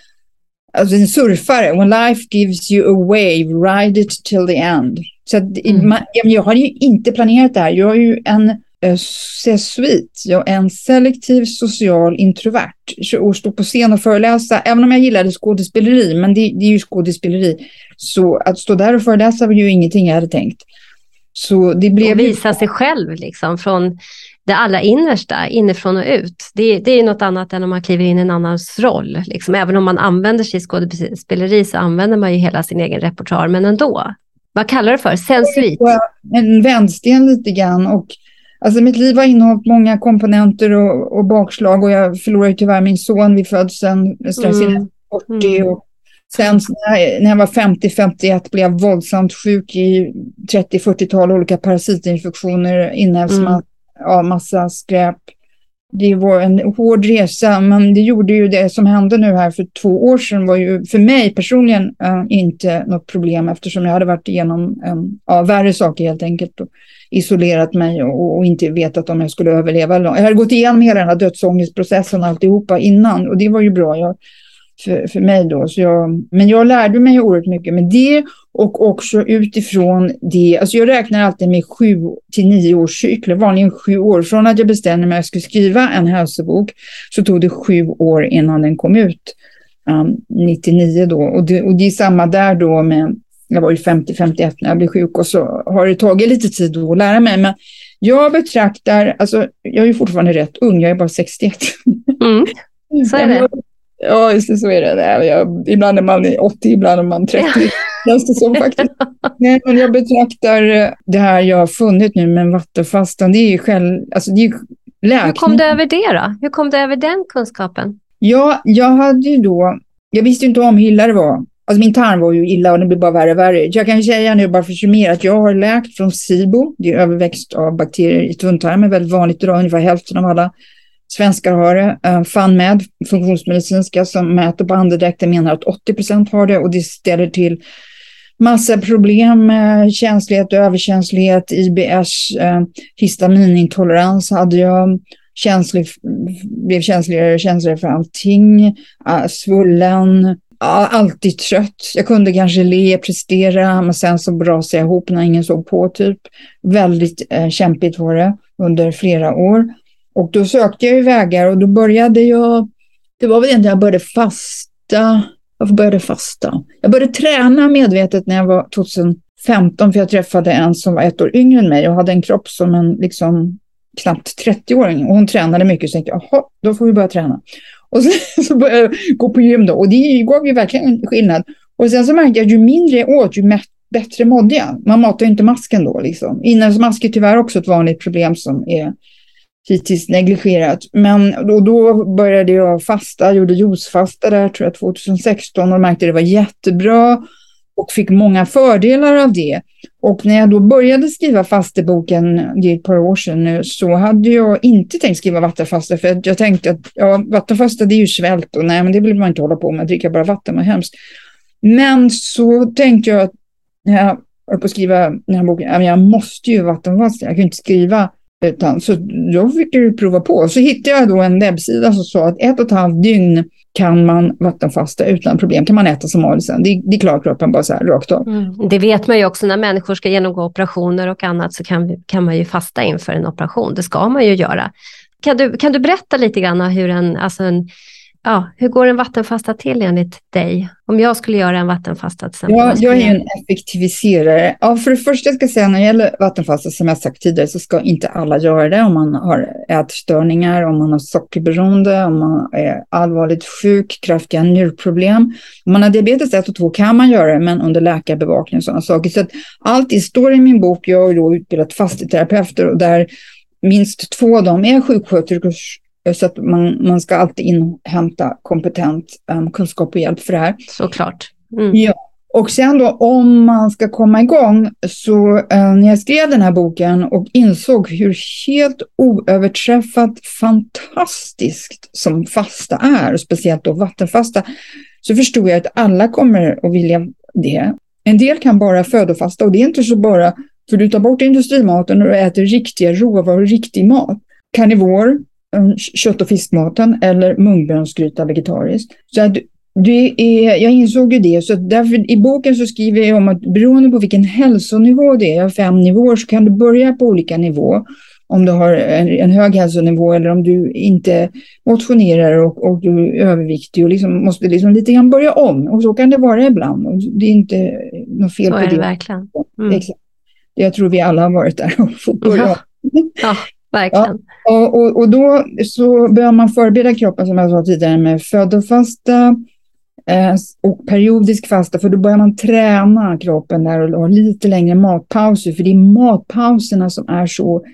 alltså en surfare, when life gives you a wave, ride it till the end. Så att, mm. man, jag har ju inte planerat det här. Jag är ju en eh, sesuit, jag är en selektiv social introvert. Och stå på scen och föreläsa, även om jag gillade skådespeleri, men det, det är ju skådespeleri. Så att stå där och föreläsa var ju ingenting jag hade tänkt. Så det blev och visa ju... sig själv liksom från det allra innersta, inifrån och ut. Det, det är något annat än om man kliver in i en annans roll. Liksom. Även om man använder sig i skådespeleri så använder man ju hela sin egen repertoar, men ändå. Vad kallar du det för? Sensuit? En vänsten lite grann. Och, alltså mitt liv har innehållit många komponenter och, och bakslag och jag förlorade tyvärr min son vid födseln strax mm. innan 40. Mm. Och sen när jag var 50-51 blev jag våldsamt sjuk i 30-40-tal olika parasitinfektioner, inälvsmask, ja, massa skräp. Det var en hård resa, men det gjorde ju det som hände nu här för två år sedan var ju för mig personligen äh, inte något problem eftersom jag hade varit igenom äh, ja, värre saker helt enkelt och isolerat mig och, och, inte vetat om jag skulle överleva. Jag hade gått igenom hela den här dödsångestprocessen alltihopa innan och det var ju bra. Jag, för, för mig då. Så jag, men jag lärde mig oerhört mycket med det och också utifrån det. Alltså jag räknar alltid med sju till nio års cykler, vanligen sju år. Från att jag bestämde mig att jag skulle skriva en hälsobok så tog det sju år innan den kom ut. Um, 99 då. Och det, och det är samma där då med, jag var ju 50-51 när jag blev sjuk och så har det tagit lite tid att lära mig. Men jag betraktar, alltså jag är fortfarande rätt ung, jag är bara 61. Mm. Så är det. Ja, just det, så är det. Jag, ibland är man 80, ibland är man 30. Känns det som faktiskt. Nej, men jag betraktar det här jag har funnit nu med vattenfastan, det är ju själv, alltså det är läkning. Hur kom du över det då? Hur kom du över den kunskapen? Ja, jag hade ju då, jag visste inte om hur illa det var. Alltså min tarm var ju illa och det blev bara värre och värre. Jag kan säga nu bara för att summera att jag har läkt från SIBO, det är överväxt av bakterier i tunntarmen, väldigt vanligt idag, ungefär hälften av alla svenskar har det. Eh, FunMed, funktionsmedicinska, som mäter på andedräkten menar att 80 procent har det och det ställer till massa problem med känslighet, överkänslighet, IBS, eh, histaminintolerans hade jag, känslig, blev känsligare och känsligare för allting, ah, svullen, ah, alltid trött. Jag kunde kanske le, prestera, men sen så brasade jag ihop när ingen såg på typ. Väldigt eh, kämpigt var det under flera år. Och då sökte jag ju vägar och då började jag, det var väl egentligen jag började fasta varför började jag fasta? Jag började träna medvetet när jag var 2015 för jag träffade en som var ett år yngre än mig och hade en kropp som en liksom knappt 30-åring och hon tränade mycket så jag tänkte jaha, då får vi börja träna. Och sen [LAUGHS] så började jag gå på gym då och det gav ju verkligen skillnad. Och sen så märkte jag att ju mindre jag åt, ju bättre mådde jag. Man matar ju inte masken då liksom. Inälvsmask är tyvärr också ett vanligt problem som är hittills negligerat. Men då, då började jag fasta, gjorde juicefasta där tror jag 2016 och märkte att det var jättebra och fick många fördelar av det. Och när jag då började skriva fasteboken, det är ett par år sedan nu, så hade jag inte tänkt skriva vattenfasta för jag tänkte att ja, vattenfasta det är ju svält och nej men det vill man inte hålla på med, dricka bara vatten var hemskt. Men så tänkte jag att när jag höll på att skriva den här boken, jag måste ju vattenfasta, jag kan inte skriva utan, så jag fick ju prova på. Så hittade jag då en webbsida som sa att ett och ett halvt dygn kan man vattenfasta utan problem. Kan man äta som vanligt sen. Det, det klarar kroppen bara så här rakt av. Mm. Det vet man ju också när människor ska genomgå operationer och annat så kan, kan man ju fasta inför en operation. Det ska man ju göra. Kan du, kan du berätta lite grann hur en, alltså en Ja, hur går en vattenfasta till enligt dig? Om jag skulle göra en vattenfasta till exempel. Ja, jag är en effektiviserare. Ja, för det första ska jag säga när det gäller vattenfasta som jag sagt tidigare så ska inte alla göra det om man har ätstörningar, om man har sockerberoende, om man är allvarligt sjuk, kraftiga njurproblem. Om man har diabetes 1 och 2 kan man göra det, men under läkarbevakning och sådana saker. Så att allt det står i min bok. Jag har då utbildat fasteterapeuter och där minst två av dem är sjuksköterskor så att man, man ska alltid inhämta kompetent um, kunskap och hjälp för det här. Såklart. Mm. Ja. Och sen då om man ska komma igång så uh, när jag skrev den här boken och insåg hur helt oöverträffat fantastiskt som fasta är, och speciellt då vattenfasta, så förstod jag att alla kommer att vilja det. En del kan bara födofasta och det är inte så bara för du tar bort industrimaten och du äter riktiga råvaror, riktig mat. Karnivor, kött och fiskmaten eller mungbönsgryta vegetariskt. Så att det är, jag insåg ju det, så därför i boken så skriver jag om att beroende på vilken hälsonivå det är, fem nivåer, så kan du börja på olika nivå. Om du har en, en hög hälsonivå eller om du inte motionerar och, och du är överviktig och liksom måste liksom lite grann börja om. Och så kan det vara ibland. Och det är inte något fel så på är det. det verkligen. Mm. Jag tror vi alla har varit där och fått börja ja. ja. Verkligen. Ja, och, och, då så bör man förbereda kroppen som jag sa tidigare med födofasta eh, och periodisk fasta för då börjar man träna kroppen där och, och lite längre matpauser för det är matpauserna som är så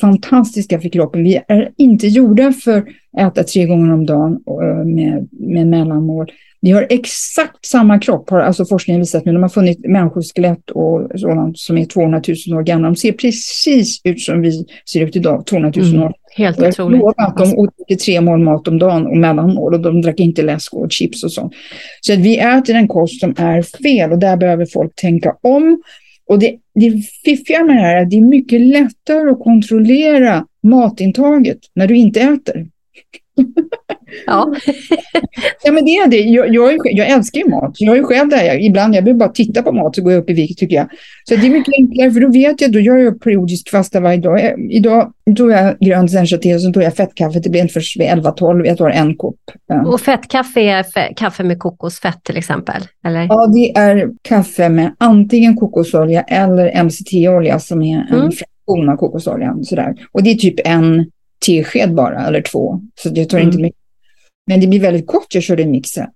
fantastiska för kroppen. Vi är inte gjorda för äta tre gånger om dagen eh, med, med mellanmål. Vi har exakt samma kropp, har alltså forskningen visat nu. De har funnit människoskelett och sådant som är 200 000 år gamla. De ser precis ut som vi ser ut idag, 200 000 mm, år. Helt jag otroligt. Jag att de åt tre mål mat om dagen och mellanmål och de drack inte läsk och chips och sånt. Så att vi äter en kost som är fel och där behöver folk tänka om. Och det, det fiffiga med det här är att det är mycket lättare att kontrollera matintaget när du inte äter. Ja. [LAUGHS] ja, men det är det. Jag, jag, jag älskar ju mat. Jag är ju själv där. Jag, ibland jag vill bara titta på mat så går jag upp i vikt tycker jag. Så det är mycket enklare för då vet jag, då gör jag periodiskt fasta varje dag. Idag tog jag grönt sencha och så tog jag fettkaffe. Det blev inte först vid 11-12. Jag tar en kopp. Och fettkaffe är kaffe med kokosfett till exempel? Eller? Ja, det är kaffe med antingen kokosolja eller MCT-olja som är en mm. fraktion av kokosoljan. Sådär. Och det är typ en tesked bara, eller två. Så det tar mm. inte mycket. Men det blir väldigt gott, jag kör det i mixen.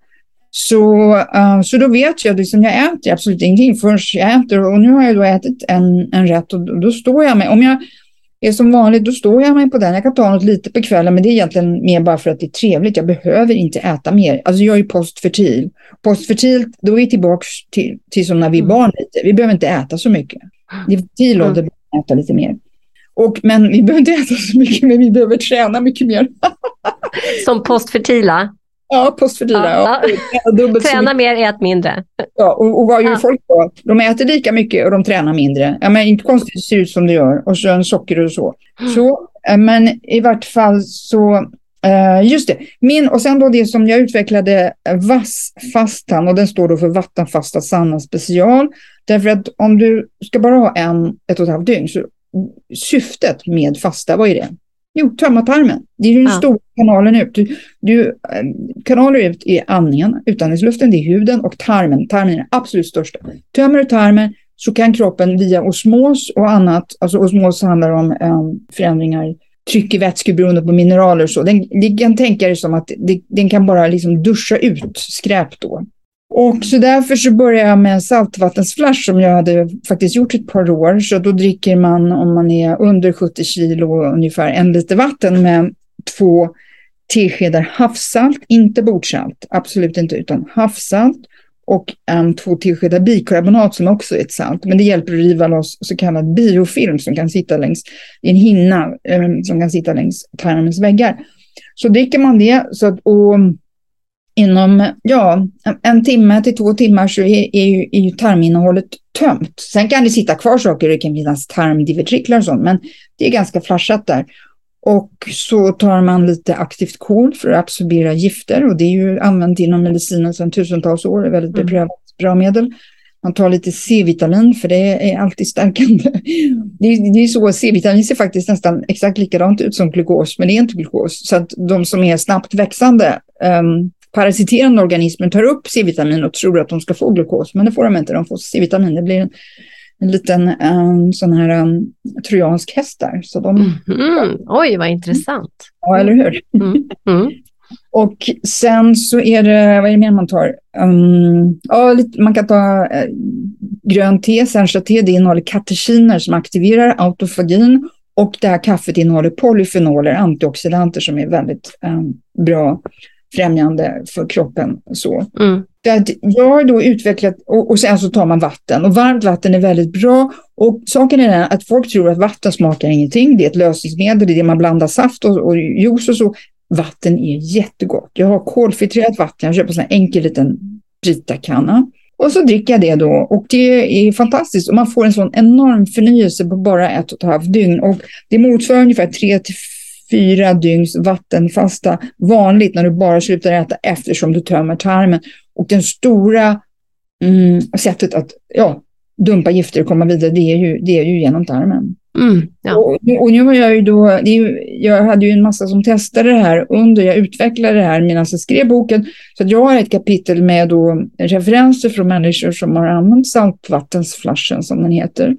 Så, uh, så då vet jag, liksom, jag äter absolut ingenting förrän jag äter. Och nu har jag då ätit en, en rätt och då, då står jag med, om jag är som vanligt, då står jag mig på den. Jag kan ta något lite på kvällen, men det är egentligen mer bara för att det är trevligt. Jag behöver inte äta mer. Alltså jag är postfertil. Postfertilt, då är vi tillbaka till, till som när vi är barn lite. Vi behöver inte äta så mycket. Det är fertil ålder mm. att äta lite mer. Och, men vi behöver inte äta så mycket, men vi behöver träna mycket mer. [LAUGHS] som postfertila? Ja, postfertila. Ja, ja. Träna mer, ät mindre. Ja, och, och vad gör ja. folk då? De äter lika mycket och de tränar mindre. Ja, men inte konstigt det ser ut som det gör. Och så socker och så. Mm. så. Eh, men i vart fall så, uh, just det. Min, och sen då det som jag utvecklade, vassfastan, och den står då för vattenfasta sanna special. Därför att om du ska bara ha en, ett och ett halvt dygn, så syftet med fasta, vad är det? Jo, tömma tarmen. Det är den ja. stora kanalen ut. Du, du, eh, kanaler ut är andningen, utandningsluften, det är huden och tarmen. Tarmen är den absolut största. Tömmer du tarmen så kan kroppen via osmos och annat, alltså osmos handlar om um, förändringar, tryck i vätskor beroende på mineraler och så. Den, den kan tänka dig som att det, den kan bara liksom duscha ut skräp då. Och så därför så började jag med en saltvattensflash som jag hade faktiskt gjort ett par år. Så då dricker man, om man är under 70 kilo, ungefär en liter vatten med två teskedar havssalt, inte bordsalt, absolut inte, utan havssalt och en två teskedar bikarbonat som också är ett salt. Men det hjälper att riva loss så kallad biofilm som kan sitta längs i en hinna eh, som kan sitta längs tarmens väggar. Så dricker man det så att, och inom ja, en timme till två timmar så är, är, ju, är ju tarminnehållet tömt. Sen kan det sitta kvar saker, det kan finnas tarmdivertriklar och sånt, men det är ganska flashat där. Och så tar man lite aktivt kol för att absorbera gifter och det är ju använt inom medicinen sedan tusentals år, det är väldigt mm. beprövat bra medel. Man tar lite C-vitamin för det är alltid stärkande. [LAUGHS] Det är, det är så, C-vitamin ser faktiskt nästan exakt likadant ut som glukos, men det är inte glukos. Så att de som är snabbt växande um, parasiterande organismer tar upp C-vitamin och tror att de ska få glukos, men det får de inte. De får C-vitamin. Det blir en, en liten um, sån här um, trojansk häst där. Så de, mm -hmm. Oj, vad intressant. Ja, eller hur? Mm. Mm. och sen så är det, vad är det mer man tar? Um, ja, lite, man kan ta uh, grönt te, te, det innehåller katekiner som aktiverar autofagin och det här kaffet innehåller polyfenoler, antioxidanter som är väldigt um, bra främjande för kroppen. Så. Mm. jag har då utvecklat, och, och sen så tar man vatten och varmt vatten är väldigt bra. Och saken är den att folk tror att vatten smakar ingenting, det är ett lösningsmedel, det är det man blandar saft och, och juice och så. Vatten är jättegott. Jag har kolfiltrerat vatten, jag köper en sån enkel liten Brita-kanna. Och så dricker jag det då och det är fantastiskt och man får en sån enorm förnyelse på bara ett och ett halvt dygn och det motsvarar ungefär tre till fyra dygns vattenfasta vanligt när du bara slutar äta eftersom du tömmer tarmen. Och den stora mm, sättet att ja, dumpa gifter och komma vidare, det är ju, det är ju genom tarmen. Mm, ja. och, och, nu har jag ju då, det ju, jag hade ju en massa som testade det här under jag utvecklade det här medan jag skrev boken. Så jag har ett kapitel med då referenser från människor som har använt saltvattensflashen som den heter.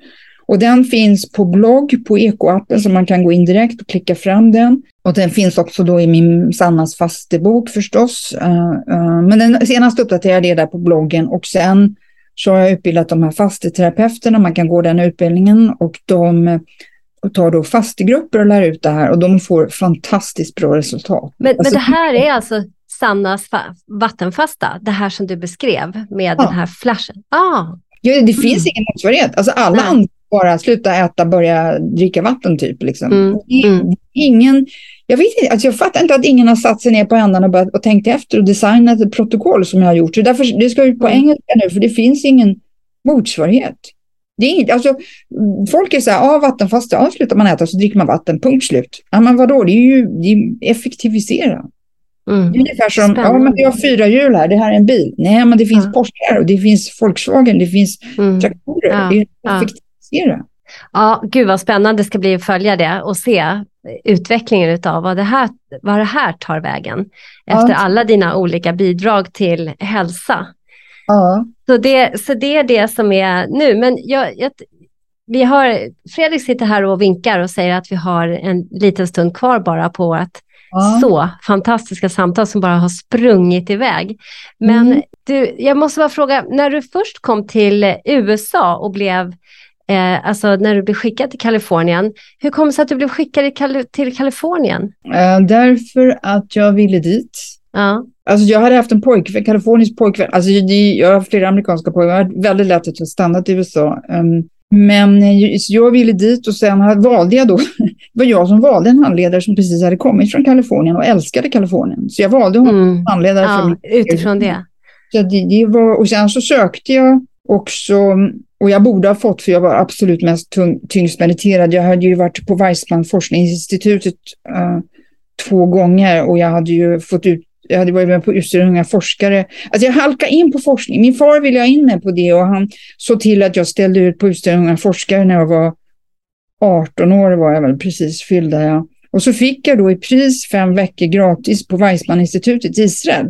Och den finns på blogg på ekoappen så man kan gå in direkt och klicka fram den. Och den finns också då i min Sannas fastebok förstås. Uh, uh, men den senaste uppdaterade jag där på bloggen och sen så har jag utbildat de här fasteterapeuterna. Man kan gå den utbildningen och de tar då fastegrupper och lär ut det här och de får fantastiskt bra resultat. Men, alltså, men det här är alltså Sannas vattenfasta, det här som du beskrev med ja. den här flashen? Ah. Ja, det finns mm. ingen motsvarighet. Alltså alla Nej. andra bara sluta äta, börja dricka vatten typ. Liksom. Mm. Mm. Ingen, jag, vet inte, alltså jag fattar inte att ingen har satt sig ner på ändan och, börjat, och tänkt efter och designat ett protokoll som jag har gjort. Så därför, det ska ut på mm. engelska nu, för det finns ingen motsvarighet. Det är inget, alltså, folk är så här, ah, vattenfasta, ja, slutar man äta så dricker man vatten, punkt slut. Ja, men vadå, det är ju det är effektivisera. Mm. Det är ungefär som, ja men vi har fyra hjul här, det här är en bil. Nej, men det finns ja. Porsche och det finns Volkswagen, det finns mm. traktorer. Det är effektiv se Ja, gud vad spännande det ska bli att följa det och se utvecklingen av vad det här, vad det här tar vägen efter alla dina olika bidrag till hälsa. Ja. Så, det, så det är det som är nu. Men jag, jag, vi har, Fredrik sitter här och vinkar och säger att vi har en liten stund kvar bara på att ja. så fantastiska samtal som bara har sprungit iväg. Men mm. du, jag måste bara fråga, när du först kom till USA och blev eh, alltså när du blev skickad till Kalifornien. Hur kom det sig att du blev skickad till Kalifornien? Uh, därför att jag ville dit. Ja. Alltså jag hade haft en pojkvän, kalifornisk pojkvän. Alltså jag har flera amerikanska pojkvänner. Det var väldigt lätt att jag stannat i USA. Um, men jag ville dit och sen valde jag då, [LAUGHS] det var jag som valde en handledare som precis hade kommit från Kalifornien och älskade Kalifornien. Så jag valde honom mm. som handledare. Ja, utifrån det. Så det, det var, och sen så sökte jag också, och jag borde ha fått för jag var absolut mest tung, tyngst mediterad. Jag hade ju varit på Weissman forskningsinstitutet uh, två gånger och jag hade ju fått ut jag hade varit med på unga forskare. Alltså jag halkade in på forskning. Min far ville ha in mig på det och han såg till att jag ställde ut på unga forskare när jag var 18 år var jag väl precis fyllda. Ja. Och så fick jag då i pris fem veckor gratis på Weissman-institutet i Israel.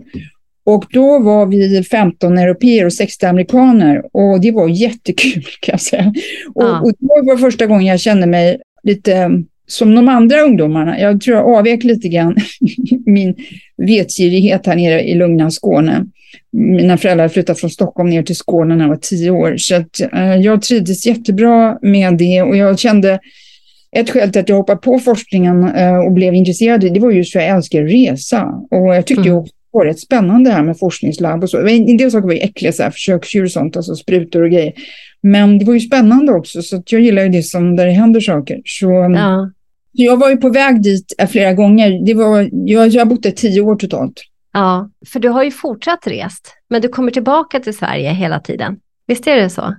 Och då var vi 15 europeer och 60 amerikaner och det var jättekul [LAUGHS] kan jag säga. Och, ja. och det var första gången jag kände mig lite som de andra ungdomarna. Jag tror jag avvek lite grann [LAUGHS] min vetgirighet här nere i lugna Skåne. Mina föräldrar flyttade från Stockholm ner till Skåne när jag var tio år. Så att, eh, jag trivdes jättebra med det och jag kände ett skäl till att jag hoppade på forskningen eh, och blev intresserad, det var just för att jag älskar resa. Och jag tyckte mm. det var rätt spännande det här med forskningslabb och så. En del saker var ju äckliga, så här, försöksdjur och sånt, alltså sprutor och grejer. Men det var ju spännande också, så jag gillar ju det som där det händer saker. Så, ja. Jag var ju på väg dit flera gånger. Det var, jag, jag har bott där tio år totalt. Ja, för du har ju fortsatt rest, men du kommer tillbaka till Sverige hela tiden. Visst är det så?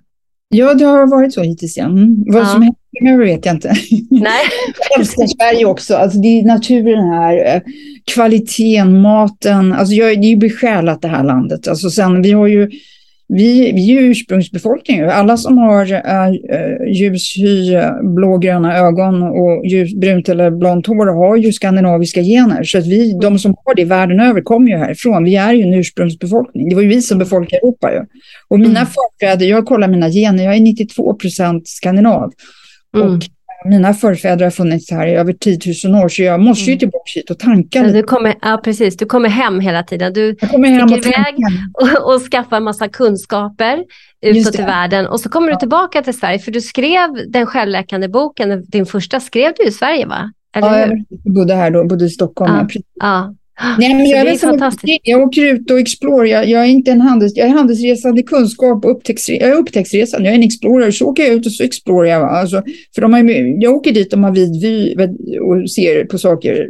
Ja, det har varit så hittills. Ja. Mm. Vad ja. som händer vet jag inte. [LAUGHS] Nej. jag älskar Sverige också. Alltså, det är naturen här, eh, kvaliteten, maten. Alltså, jag, det är ju besjälat det här landet. Alltså, sen, vi har ju vi, vi är ursprungsbefolkning. Alla som har äh, ljus hy, blågröna ögon och ljusbrunt eller blont hår har ju skandinaviska gener. Så att vi, de som har det världen över kommer ju härifrån. Vi är ju en ursprungsbefolkning. Det var ju vi som befolkade Europa. Ju. Och mina mm. förfäder, jag kollar mina gener, jag är 92 procent skandinav. Mm. Och mina förfäder har funnits här i över 10 000 år, så jag måste ju mm. tillbaka hit och tanka lite. Du kommer, ja, precis. Du kommer hem hela tiden. Du jag kommer hem och iväg och, och skaffar en massa kunskaper utåt i världen. Och så kommer ja. du tillbaka till Sverige, för du skrev den självläkande boken, din första skrev du i Sverige va? Eller ja, jag bodde här då, bodde i Stockholm. Ja, ja. Nej, men jag, är fantastiskt. jag åker ut och explorar. Jag, jag, är inte en handels, jag är handelsresande kunskap och. Jag är upptäcktsresande. Jag är en explorer. Så åker jag ut och så explorar jag. Alltså, för de har, jag åker dit och har vid vy och ser på saker.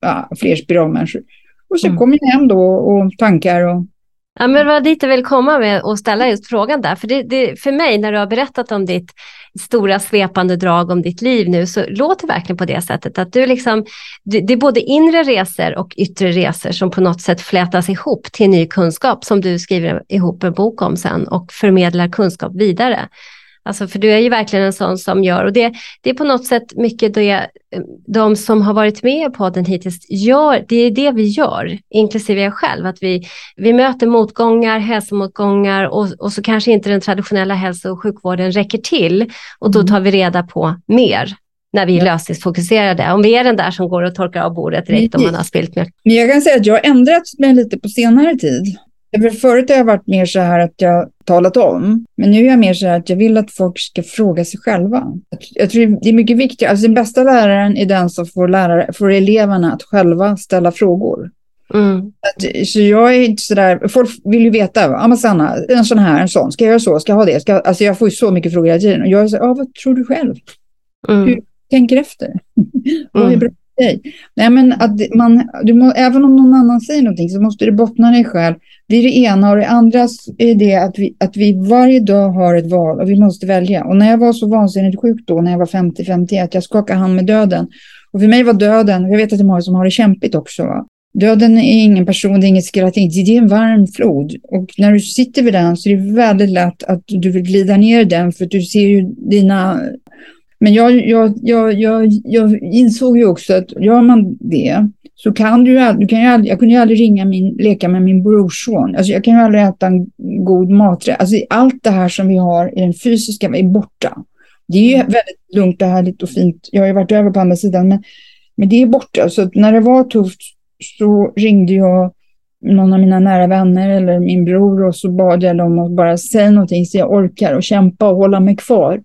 Ja, fler spiralmänniskor. Och så mm. kommer jag hem då och tankar och Ja, men det var dit jag vill komma med och ställa just frågan där. För, det, det, för mig, när du har berättat om ditt stora svepande drag om ditt liv nu, så låter det verkligen på det sättet att du liksom, det är både inre resor och yttre resor som på något sätt flätas ihop till ny kunskap som du skriver ihop en bok om sen och förmedlar kunskap vidare. Alltså för du är ju verkligen en sån som gör, och det, det är på något sätt mycket det de som har varit med i podden hittills gör, det är det vi gör, inklusive jag själv, att vi, vi möter motgångar, hälsomotgångar och, och så kanske inte den traditionella hälso och sjukvården räcker till och då mm. tar vi reda på mer när vi är lösningsfokuserade. Om vi är den där som går och torkar av bordet direkt om man har spilt mjölk. Men jag kan säga att jag har ändrat mig lite på senare tid. Förut har jag varit mer så här att jag talat om, men nu är jag mer så här att jag vill att folk ska fråga sig själva. Jag tror det är mycket viktigare, alltså den bästa läraren är den som får, lärare, får eleverna att själva ställa frågor. Mm. Så jag är inte så där, folk vill ju veta, ja men Sanna, en sån här, en sån, ska jag göra så, ska jag ha det? Ska, alltså jag får ju så mycket frågor hela tiden och jag så, ja vad tror du själv? Mm. Hur tänker efter? [LAUGHS] vad är bra för dig? Nej men att man, du må, även om någon annan säger någonting så måste du bottna dig själv det är det ena och det andra är det att vi, att vi varje dag har ett val och vi måste välja. Och när jag var så vansinnigt sjuk då, när jag var 50-51, jag skakade hand med döden. Och för mig var döden, jag vet att det är många som har det kämpigt också, va? Döden är ingen person, det är inget skratt, det är en varm flod. Och när du sitter vid den så är det väldigt lätt att du vill glida ner i den för du ser ju dina... Men jag, jag, jag, jag, jag insåg ju också att gör man det så kan du, du kan ju aldrig, jag kunde ju aldrig ringa min, leka med min brorson. Alltså jag kan ju aldrig äta en god maträtt. Alltså allt det här som vi har i den fysiska är borta. Det är ju mm. väldigt lugnt och härligt och fint. Jag har ju varit över på andra sidan, men, men det är borta. Så när det var tufft så ringde jag någon av mina nära vänner eller min bror och så bad jag dem att bara säga någonting så jag orkar och kämpa och hålla mig kvar.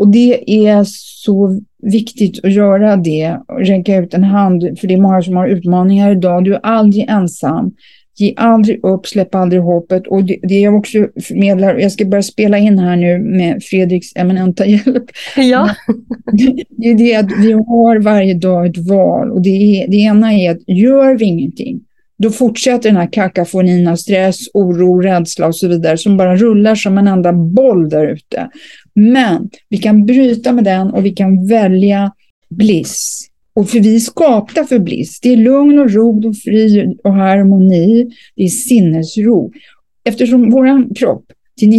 Och det är så viktigt att göra det, räcka ut en hand, för det är många som har utmaningar idag. Du är aldrig ensam. Ge aldrig upp, släpp aldrig hoppet. Och det, det jag också förmedlar, jag ska börja spela in här nu med Fredriks eminenta [LAUGHS] hjälp. Ja. Det är det att vi har varje dag ett val och det, är, det ena är att gör vi ingenting, då fortsätter den här kakafonin av stress, oro, rädsla och så vidare som bara rullar som en enda boll där ute. Men vi kan bryta med den och vi kan välja bliss. Och för vi är skapta för bliss. Det är lugn och ro och fri och harmoni. Det är sinnesro. Eftersom vår kropp till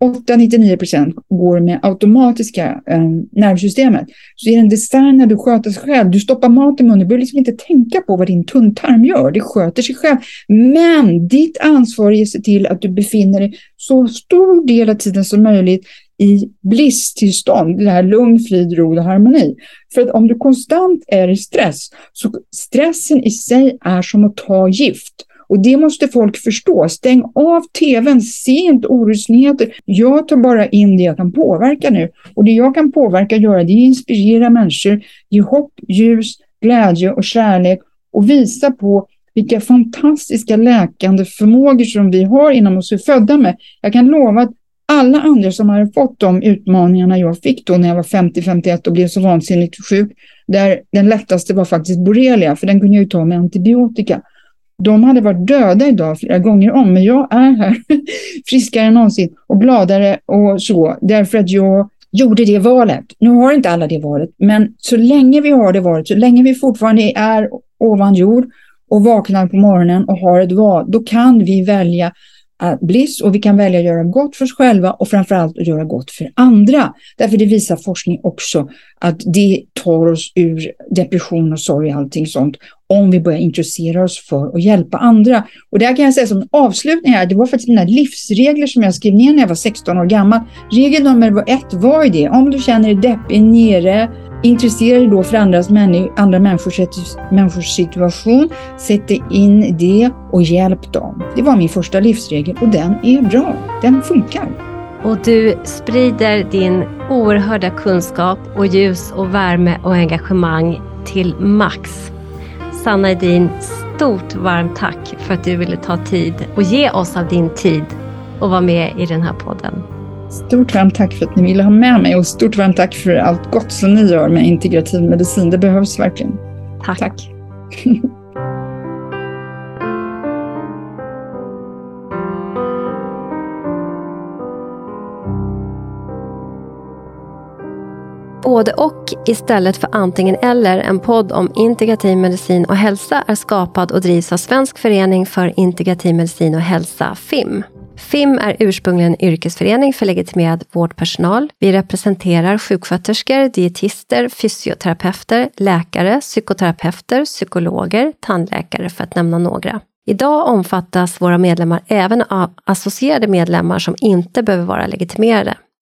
98-99 procent går med automatiska eh, nervsystemet så är den designad att sköta sig själv. Du stoppar mat i munnen, du behöver liksom inte tänka på vad din tunntarm gör. Det sköter sig själv. Men ditt ansvar är att se till att du befinner dig så stor del av tiden som möjligt i blisstillstånd, det här lugn, frid, ro och harmoni. För att om du konstant är i stress, så stressen i sig är som att ta gift. Och det måste folk förstå. Stäng av tvn, se inte orosnyheter. Jag tar bara in det jag kan påverka nu. Och det jag kan påverka och göra, det är att inspirera människor, ge hopp, ljus, glädje och kärlek och visa på vilka fantastiska läkande förmågor som vi har inom oss, är födda med. Jag kan lova att alla andra som hade fått de utmaningarna jag fick då när jag var 50-51 och blev så vansinnigt sjuk, där den lättaste var faktiskt borrelia, för den kunde jag ju ta med antibiotika. De hade varit döda idag flera gånger om, men jag är här [LAUGHS] friskare än någonsin och gladare och så, därför att jag gjorde det valet. Nu har inte alla det valet, men så länge vi har det valet, så länge vi fortfarande är ovan jord och vaknar på morgonen och har ett val, då kan vi välja Eh, bliss och vi kan välja att göra gott för oss själva och framförallt att göra gott för andra. Därför det visar forskning också att det tar oss ur depression och sorg och allting sånt om vi börjar intressera oss för att hjälpa andra. Och där kan jag säga som avslutning här, det var faktiskt mina livsregler som jag skrev ner när jag var 16 år gammal. Regel nummer ett var ju det, om du känner dig deppig, nere, Intressera dig då för andras männi andra människors, människors situation, sätt dig in i det och hjälp dem. Det var min första livsregel och den är bra. Den funkar. Och du sprider din oerhörda kunskap och ljus och värme och engagemang till max. Sanna Edin, stort varmt tack för att du ville ta tid och ge oss av din tid och vara med i den här podden. Stort varmt tack för att ni ville ha med mig och stort varmt tack för allt gott som ni gör med integrativ medicin. Det behövs verkligen. Tack. tack. [LAUGHS] Både och istället för antingen eller, en podd om integrativ medicin och hälsa är skapad och drivs av Svensk förening för integrativ medicin och hälsa, FIM. FIM är ursprungligen en yrkesförening för legitimerad vårdpersonal. Vi representerar sjuksköterskor, dietister, fysioterapeuter, läkare, psykoterapeuter, psykologer, tandläkare för att nämna några. Idag omfattas våra medlemmar även av associerade medlemmar som inte behöver vara legitimerade.